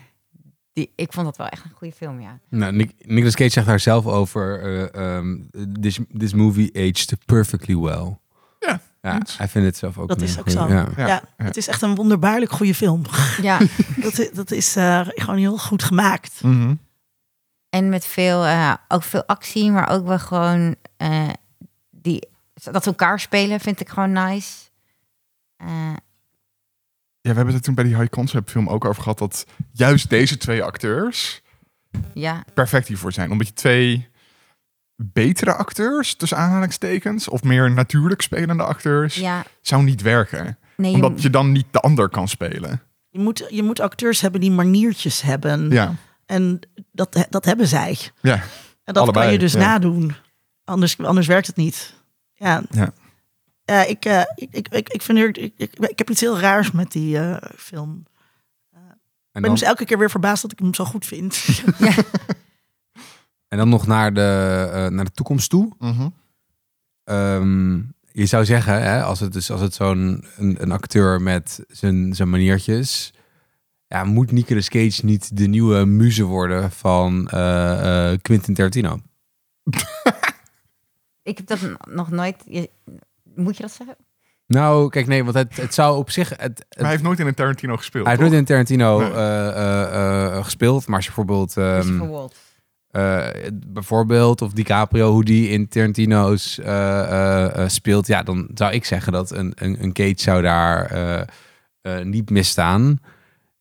die, ik vond dat wel echt een goede film, ja. Nou, Nic- Nicolas Cage zegt daar zelf over: eh, ehm, this, this movie aged perfectly well. Ja, Ja, hij vindt het zelf ook. Dat is ook goeie- zo. Ja. Ja, Ja, het is echt een wonderbaarlijk goede film. Ja, Dat, i- dat is eh, gewoon heel goed gemaakt. Mhm. en met veel, eh, ook veel actie, maar ook wel gewoon eh, die, dat ze elkaar spelen vind ik gewoon nice. Eh, Ja, we hebben het toen bij die high concept film ook over gehad dat juist deze twee acteurs ja, perfect hiervoor zijn. Omdat je twee betere acteurs, tussen aanhalingstekens, of meer natuurlijk spelende acteurs, ja, zou niet werken. nee, Omdat je dan niet de ander kan spelen. Je moet, je moet acteurs hebben die maniertjes hebben. Ja, En dat, dat hebben zij. ja. En dat Allebei, kan je dus ja. nadoen. Anders, anders werkt het niet. Ja, Ja. Ja, ik, eh, ik, ik, ik, ik, vind er, ik, ik, ik heb iets heel raars met die eh, film. En, Ik ben dan, dus elke keer weer verbaasd dat ik hem zo goed vind. en dan nog naar de, eh, naar de toekomst toe. Mhm. Ehm, je zou zeggen, hè, als het, dus, als het zo'n een, een acteur met zijn, zijn maniertjes. Ja, moet Nicolas Cage niet de nieuwe muze worden van eh, eh, Quentin Tarantino? ik heb dat nog nooit, je- moet je dat zeggen? Nou, kijk, nee, want het, het zou op zich. Het, het- Maar hij heeft nooit in een Tarantino gespeeld. hij heeft nooit in Tarantino Nee. eh, eh, eh, gespeeld, maar als je bijvoorbeeld. Eh, bijvoorbeeld, of DiCaprio, hoe die in Tarantino's eh, eh, speelt, ja, dan zou ik zeggen dat een, een, een Cage zou daar eh, eh, niet misstaan.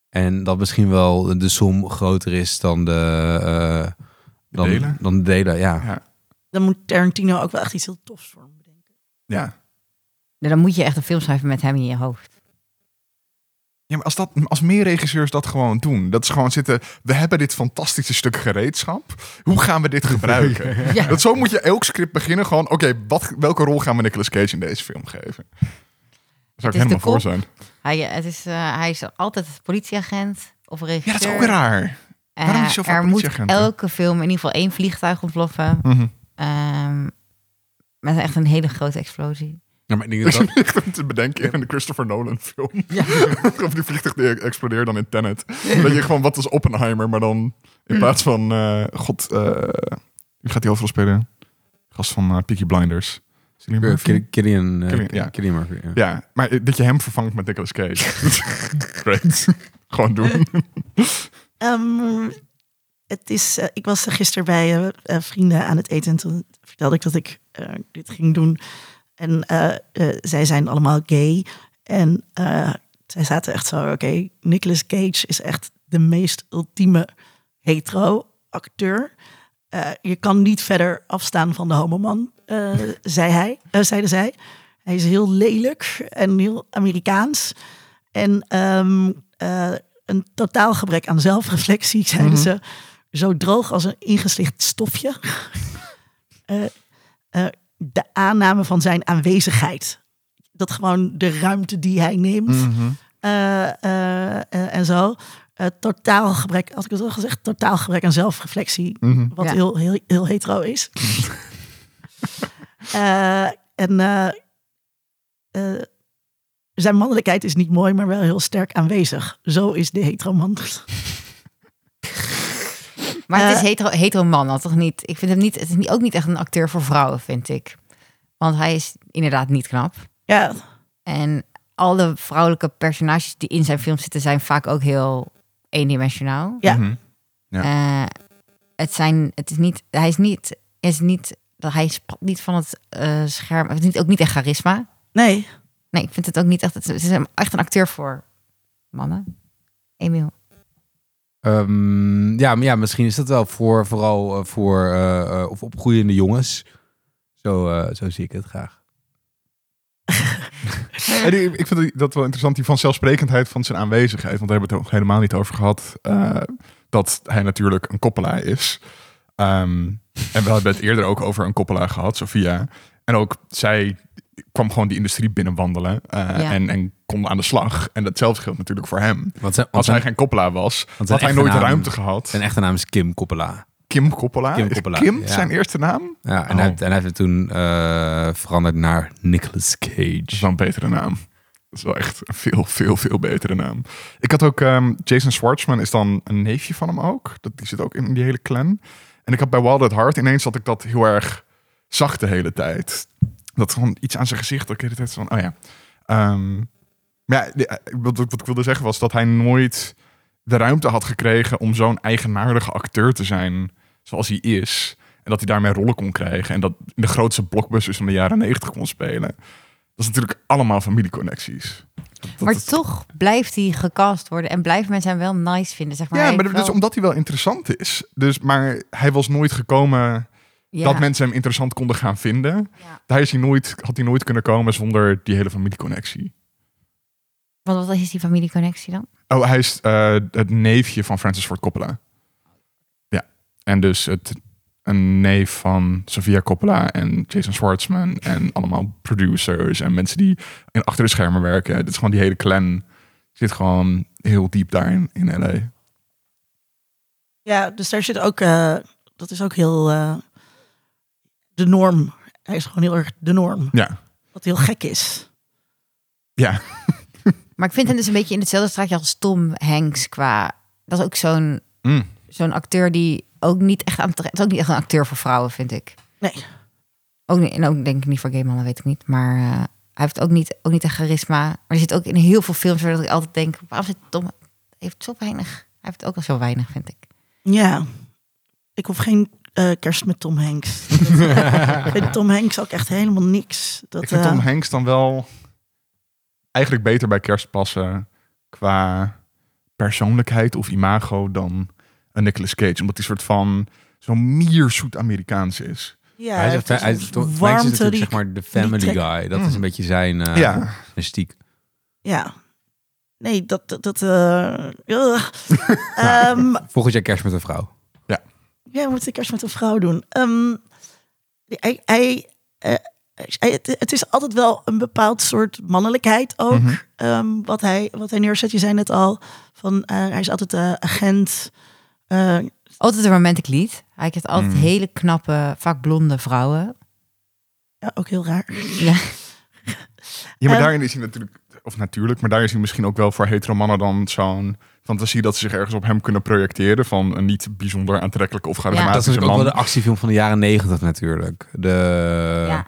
En dat misschien wel de som groter is dan de, eh, dan, delen? Dan de delen, ja. Ja. Dan moet Tarantino ook wel echt iets heel tofs voor hem bedenken. Ja. Nee, dan moet je echt een film schrijven met hem in je hoofd. Ja, maar als, dat, als meer regisseurs dat gewoon doen. Dat is gewoon zitten, we hebben dit fantastische stuk gereedschap. Hoe gaan we dit gebruiken? Ja. Dat zo moet je elk script beginnen. Gewoon, oké, wat welke rol gaan we Nicolas Cage in deze film geven? Zou ik Het is helemaal de voor zijn. Hij, het is, eh, hij is altijd politieagent of regisseur. Ja, dat is ook weer raar. Waarom Eh, is zoveel er moet elke film in ieder geval één vliegtuig ontploffen. Mhm. Ehm, is echt een hele grote explosie. Ja, maar ik denk dat te bedenken in de Christopher Nolan film. of die vliegtuig die explodeert dan in Tenet. Dat je gewoon, wat is Oppenheimer, maar dan in plaats van, eh, god, eh, wie gaat die overal spelen? Gast van eh, Peaky Blinders. Cillian Kill- Murphy? Killian, Killian, ja. Killian Murphy. Ja. Ja, maar dat je hem vervangt met Nicolas Cage. Great. Gewoon doen. Ehm, het is, ik was gisteren bij vrienden aan het eten en toen vertelde ik dat ik eh, dit ging doen. En eh, eh, zij zijn allemaal gay. En eh, zij zaten echt zo, oké, Nicolas Cage is echt de meest ultieme hetero-acteur. Je kan niet verder afstaan van de homoman, zei hij, zeiden zij. Hij is heel lelijk en heel Amerikaans. En ehm, eh, een totaal gebrek aan zelfreflectie, zeiden ze. Zo droog als een ingeslicht stofje. de aanname van zijn aanwezigheid. Dat gewoon de ruimte die hij neemt. Mhm. eh, eh, eh, en zo. Eh, totaal gebrek, als ik het al gezegd, totaal gebrek aan zelfreflectie. Mhm. Wat Ja. heel, heel, heel hetero is. Eh, en zijn mannelijkheid is niet mooi, maar wel heel sterk aanwezig. Zo is de hetero man. Maar het is Eh, hetero, hetero man al toch niet? Ik vind hem niet, het is niet, ook niet echt een acteur voor vrouwen, vind ik. Want hij is inderdaad niet knap. Ja, En alle vrouwelijke personages die in zijn film zitten, zijn vaak ook heel eendimensionaal. Ja. Mhm. Ja. Eh, het zijn, het is niet, hij is niet, is niet, hij spat niet van het eh, scherm. Heeft niet, ook niet echt charisma. nee. Nee, ik vind het ook niet echt. Het is echt een acteur voor mannen. Emiel. Ehm, ja, maar ja, misschien is dat wel voor vooral eh, voor eh, eh, of opgroeiende jongens. Zo, zo zie ik het graag. Ik vind dat wel interessant, die vanzelfsprekendheid van zijn aanwezigheid. Want daar hebben we het helemaal niet over gehad. eh, dat hij natuurlijk een koppelaar is. Ehm, en we hadden het eerder ook over een koppelaar gehad, Sophia. En ook zij kwam gewoon die industrie binnenwandelen. eh, Ja. en, en kon aan de slag. En datzelfde geldt natuurlijk voor hem. Want zijn, want Als hij zijn, geen koppelaar was, zijn had hij nooit naam- ruimte gehad. zijn echte naam is Kim Koppela. Kim Koppelaar. Kim ja. zijn eerste naam? Ja, en, Oh. hij, heeft, en hij heeft het toen eh, veranderd naar Nicolas Dat is Cage. wel een betere naam. Dat is wel echt een veel, veel, veel betere naam. Ik had ook ehm, Jason Schwartzman is dan een neefje van hem ook. Dat, die zit ook in die hele clan. En ik had bij Wild at Heart ineens dat ik dat heel erg zag de hele tijd. Dat gewoon iets aan zijn gezicht. Dat ik de hele tijd van, oh ja. Ehm, maar ja, eh, wat, wat ik wilde zeggen was dat hij nooit de ruimte had gekregen om zo'n eigenaardige acteur te zijn zoals hij is. En dat hij daarmee rollen kon krijgen. En dat in de grootste blockbusters van de jaren negentig kon spelen. Dat is natuurlijk allemaal familieconnecties. Dat- Maar dat- toch blijft hij gecast worden en blijven mensen hem wel nice vinden. Zeg maar. ja, maar is wel- omdat hij wel interessant is. Dus, maar hij was nooit gekomen Ja. dat mensen hem interessant konden gaan vinden. Ja. Daar is hij nooit, had hij nooit kunnen komen zonder die hele familieconnectie. Want wat is die familieconnectie dan? Oh, hij is eh, het neefje van Francis Ford Coppola. Ja, en dus het, een neef van Sofia Coppola en Jason Schwartzman en allemaal producers en mensen die in achter de schermen werken. Dit is gewoon die hele clan zit gewoon heel diep daarin in LA. Ja, dus daar zit ook, eh, dat is ook heel eh, de norm. Hij is gewoon heel erg de norm. Ja, Wat heel gek is. ja. Maar ik vind hem dus een beetje in hetzelfde straatje als Tom Hanks qua... Dat is ook zo'n Mm. zo'n acteur die ook niet echt aan het is ook niet echt een acteur voor vrouwen, vind ik. Nee. Ook niet, en ook denk ik niet voor gay mannen, weet ik niet. Maar eh, hij heeft ook niet, ook niet een charisma. Maar er zit ook in heel veel films waar ik altijd denk... waarom zit Tom... Heeft zo weinig. Hij heeft ook al zo weinig, vind ik. Ja, ik hoef geen eh, kerst met Tom Hanks. ik vind Tom Hanks ook echt helemaal niks. Dat, Ik vind eh, Tom Hanks dan wel eigenlijk beter bij kerst passen qua persoonlijkheid of imago dan een Nicolas Cage. Omdat hij soort van zo'n mierzoet Amerikaans is. ja, hij is, hij een is, toch- Frank warmte is natuurlijk die- zeg maar de family guy. Dat is Mm. een beetje zijn, eh ja. zijn stiek. Ja. Nee, dat... dat, dat eh, ugh. Ehm, Volgend jaar kerst met een vrouw. Ja, we moeten kerst met een vrouw doen. Ehm, hij, hij, eh, hij- het, het is altijd wel een bepaald soort mannelijkheid ook. Mhm. ehm, wat, hij, wat hij neerzet. Je zei net al, van, eh, hij is altijd de agent. Eh, Altijd een romantic lead. Hij heeft altijd Mm. hele knappe, vaak blonde vrouwen. ja, ook heel raar. Ja. Ja, maar En- daarin is hij natuurlijk, of natuurlijk, maar daar is hij misschien ook wel voor hetero mannen dan zo'n fantasie dat ze zich ergens op hem kunnen projecteren van een niet bijzonder aantrekkelijke of Dat is charismatische natuurlijk ook wel de actiefilm van de jaren negentig natuurlijk. De, Ja.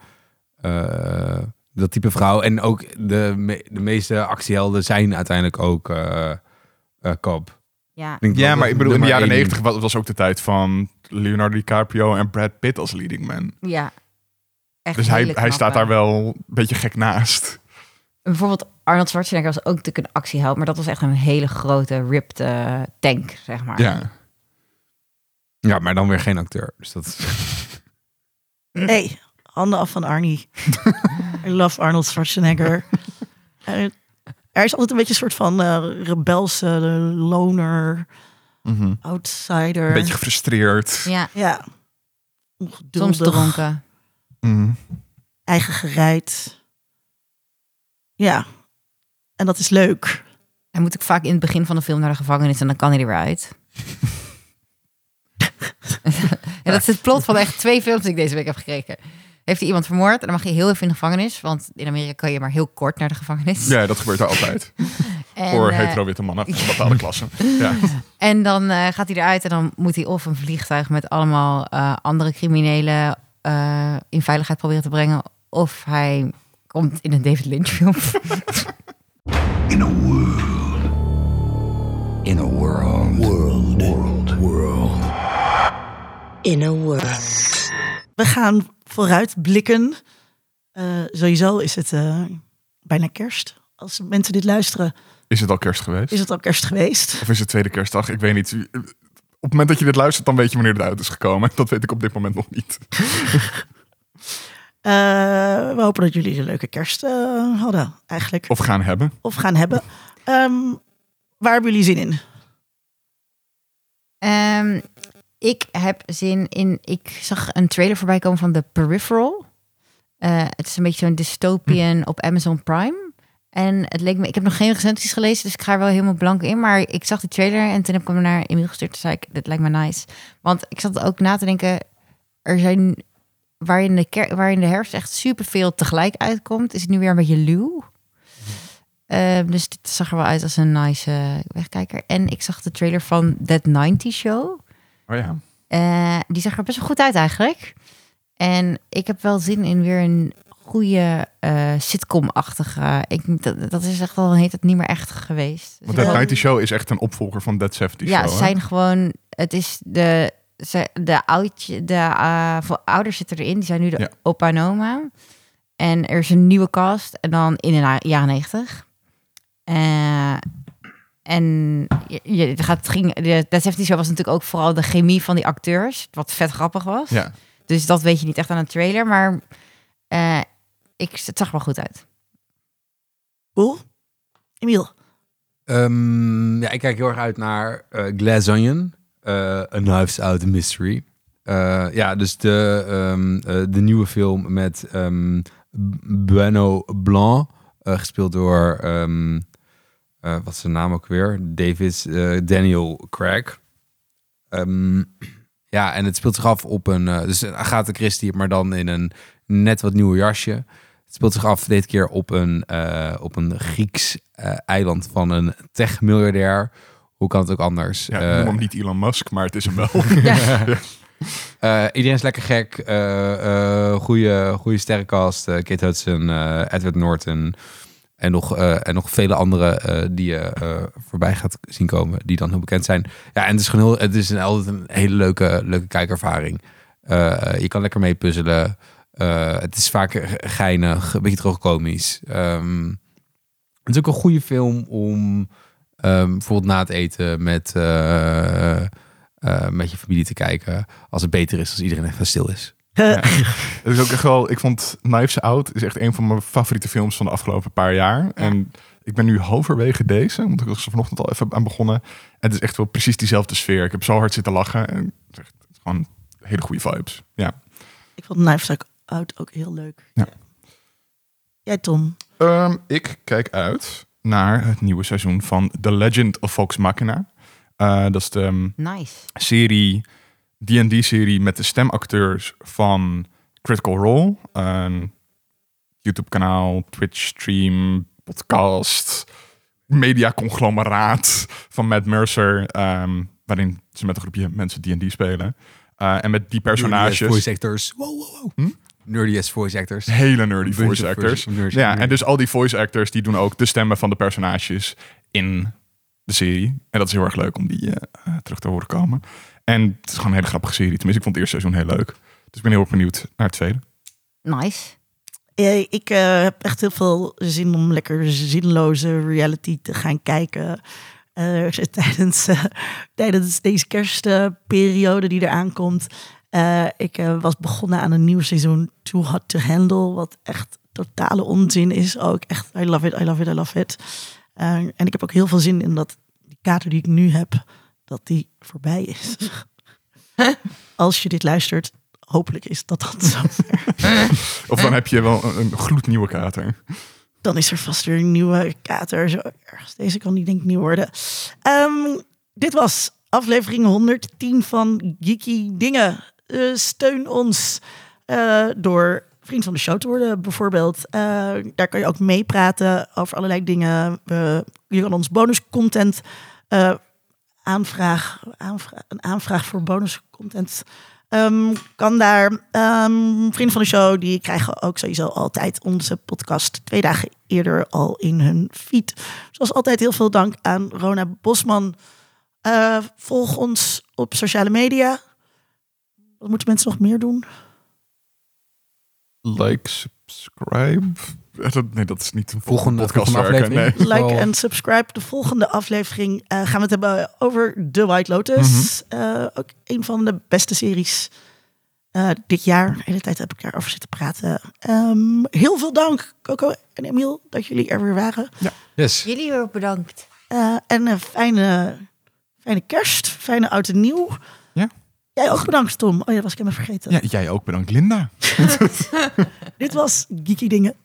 eh, dat type vrouw. En ook de, me- de meeste actiehelden zijn uiteindelijk ook eh eh, kop. ja. Denk Ja, dat maar ik bedoel, in de jaren negentig was, was ook de tijd van Leonardo DiCaprio en Brad Pitt als leading man. ja. Echt Dus hij, hij staat daar wel een beetje gek naast. Bijvoorbeeld Arnold Schwarzenegger was ook natuurlijk een actieheld, maar dat was echt een hele grote ripped eh, tank, zeg maar. Ja. Ja, maar dan weer geen acteur. Dus dat is... hey, handen af van Arnie. I love Arnold Schwarzenegger. er, is altijd een beetje een soort van eh, rebelse loner, Mhm. outsider. Een beetje gefrustreerd. Ja, Ja. soms dronken. Mhm. eigen gereid. Ja. En dat is leuk. Hij moet ook vaak in het begin van de film naar de gevangenis en dan kan hij er weer uit. ja, dat is het plot van echt twee films die ik deze week heb gekregen. Heeft hij iemand vermoord en dan mag je heel even in de gevangenis. Want in Amerika kan je maar heel kort naar de gevangenis. Ja, dat gebeurt er altijd. En, Voor eh, hetero-witte mannen van bepaalde klassen. Ja. En dan eh, gaat hij eruit en dan moet hij of een vliegtuig met allemaal eh, andere criminelen eh, in veiligheid proberen te brengen. Of hij komt in een David Lynch film. In a world. In a world. World. World. World. In a world. We gaan vooruit blikken. Eh, sowieso is het eh, bijna kerst. Als mensen dit luisteren, Is het al kerst geweest? is het al kerst geweest. Of is het tweede kerstdag? Ik weet niet. Op het moment dat je dit luistert, dan weet je wanneer het uit is gekomen. Dat weet ik op dit moment nog niet. Eh, we hopen dat jullie een leuke kerst eh, hadden, eigenlijk. Of gaan hebben. Of gaan hebben. Ehm, waar hebben jullie zin in? Ehm, ik heb zin in. Ik zag een trailer voorbij komen van The Peripheral. Eh, het is een beetje zo'n dystopian op Amazon Prime. En het leek me. Ik heb nog geen recensies gelezen, dus ik ga er wel helemaal blank in. Maar ik zag die trailer en toen heb ik hem naar Emiel gestuurd. Toen zei ik: Dit lijkt me nice. Want ik zat ook na te denken. Er zijn. Waarin de, ker- waarin de herfst echt superveel tegelijk uitkomt, is het nu weer een beetje luw. Ehm, dus dit zag er wel uit als een nice eh, wegkijker. En ik zag de trailer van That 90 Show. Oh ja. Eh, die zag er best wel goed uit eigenlijk. En ik heb wel zin in weer een goede eh, sitcom-achtige. Ik, dat, dat is echt al een heet het niet meer echt geweest. Dus Want ik That hoop- 90 Show is echt een opvolger van That 70 ja, Show. hè? zijn gewoon. Het is de. Ze, de, oudje, de eh, voor ouders zitten erin. Die zijn nu de Ja. opa en oma. En er is een nieuwe cast. En dan in de na- jaren negentig. Eh, en je, je het gaat, het ging, de 70 Show was natuurlijk ook vooral de chemie van die acteurs. Wat vet grappig was. Ja. Dus dat weet je niet echt aan een trailer. Maar eh, ik, het zag er wel goed uit. Cool. Emiel. Ehm, ja, ik kijk heel erg uit naar eh, Glass Onion, A Knives Out Mystery. Eh, ja, dus de, ehm, eh, de nieuwe film met ehm, Bueno Blanc, eh, gespeeld door, ehm, eh, wat is zijn naam ook weer? David eh, Daniel Craig. Ja, en het speelt zich af op een, eh, dus een Agatha Christie, maar dan in een net wat nieuwer jasje. Het speelt zich af dit keer op een, eh, op een Grieks eh, eiland van een tech-miljardair. Hoe kan het ook anders? Ja, Eh, noem hem niet Elon Musk, maar het is hem wel. eh, iedereen is lekker gek. eh eh goede, goede sterrencast. Kate Hudson, Edward Norton. En nog, en nog vele andere die je voorbij gaat zien komen. Die dan heel bekend zijn. Ja, en het is gewoon heel, het is een, altijd een hele leuke, leuke kijkervaring. Je kan lekker mee puzzelen. Het is vaak ge- geinig, een beetje droogkomisch. Ehm het is ook een goede film om ehm, bijvoorbeeld na het eten met, eh, eh, met je familie te kijken. Als het beter is als iedereen even stil is. Het is ook echt wel, ik vond Knives Out is echt een van mijn favoriete films van de afgelopen paar jaar. En ik ben nu halverwege deze, want ik was er vanochtend al even aan begonnen. En het is echt wel precies diezelfde sfeer. Ik heb zo hard zitten lachen. En het is echt- gewoon hele goede vibes. Ja. Ik vond Knives Out- Out ook heel leuk. Ja. Jij Tom? Ehm, ik kijk uit naar het nieuwe seizoen van The Legend of Vox Machina. Eh, dat is de ehm, Nice. serie, D&D-serie met de stemacteurs van Critical Role. Een YouTube-kanaal, Twitch-stream, podcast, media-conglomeraat van Matt Mercer. ehm, waarin ze met een groepje mensen D&D spelen. Eh, en met die Nerdy personages... voice actors. Wow, wow, wow. Hm? Nerdy as voice actors. Hele nerdy voice actors. Ja, en dus al die voice actors die doen ook de stemmen van de personages in de serie. En dat is heel erg leuk om die eh, eh, terug te horen komen. En het is gewoon een hele grappige serie. Tenminste, ik vond het eerste seizoen heel leuk. Dus ik ben heel erg benieuwd naar het tweede. Nice. Ik eh, heb echt heel veel zin om lekker zinloze reality te gaan kijken. Eh, tijdens, eh, tijdens deze kerstperiode die eraan komt. Eh, ik eh, was begonnen aan een nieuw seizoen Too Hot to Handle. Wat echt totale onzin is ook. Echt, I love it, I love it, I love it. Eh, en ik heb ook heel veel zin in dat die kater die ik nu heb, dat die voorbij is. Als je dit luistert, hopelijk is dat dan zo. Of dan heb je wel een, een gloednieuwe kater. dan is er vast weer een nieuwe kater. Zo ergens. Deze kan die denk ik niet worden. Ehm, dit was aflevering 110 van Geeky Dingen. Eh, steun ons eh, door vriend van de show te worden, bijvoorbeeld. Eh, daar kan je ook meepraten over allerlei dingen. Je kan ons bonuscontent aanvraag, een aanvraag voor bonuscontent Ehm, kan daar. Ehm vrienden van de show die krijgen ook sowieso altijd onze podcast twee dagen eerder al in hun feed. Zoals altijd heel veel dank aan Rona Bosman. Volg ons op sociale media. Wat moeten mensen nog meer doen? Like, subscribe. Eh, dat- Nee, dat is niet een Volgende- podcast volgende werken. Nee. aflevering. Like en subscribe. De volgende aflevering eh, gaan we het hebben over The White Lotus. Eh, ook een van de beste series eh, dit jaar. De hele tijd heb ik daarover zitten praten. Ehm, heel veel dank, Coco en Emiel, dat jullie er weer waren. Yes. Jullie heel bedankt. Eh, en een fijne, fijne kerst, fijne oud en nieuw. Jij ook bedankt, Tom. Oh ja, dat was ik helemaal vergeten. Ja, jij ook bedankt, Linda. Dit was Geeky Dingen.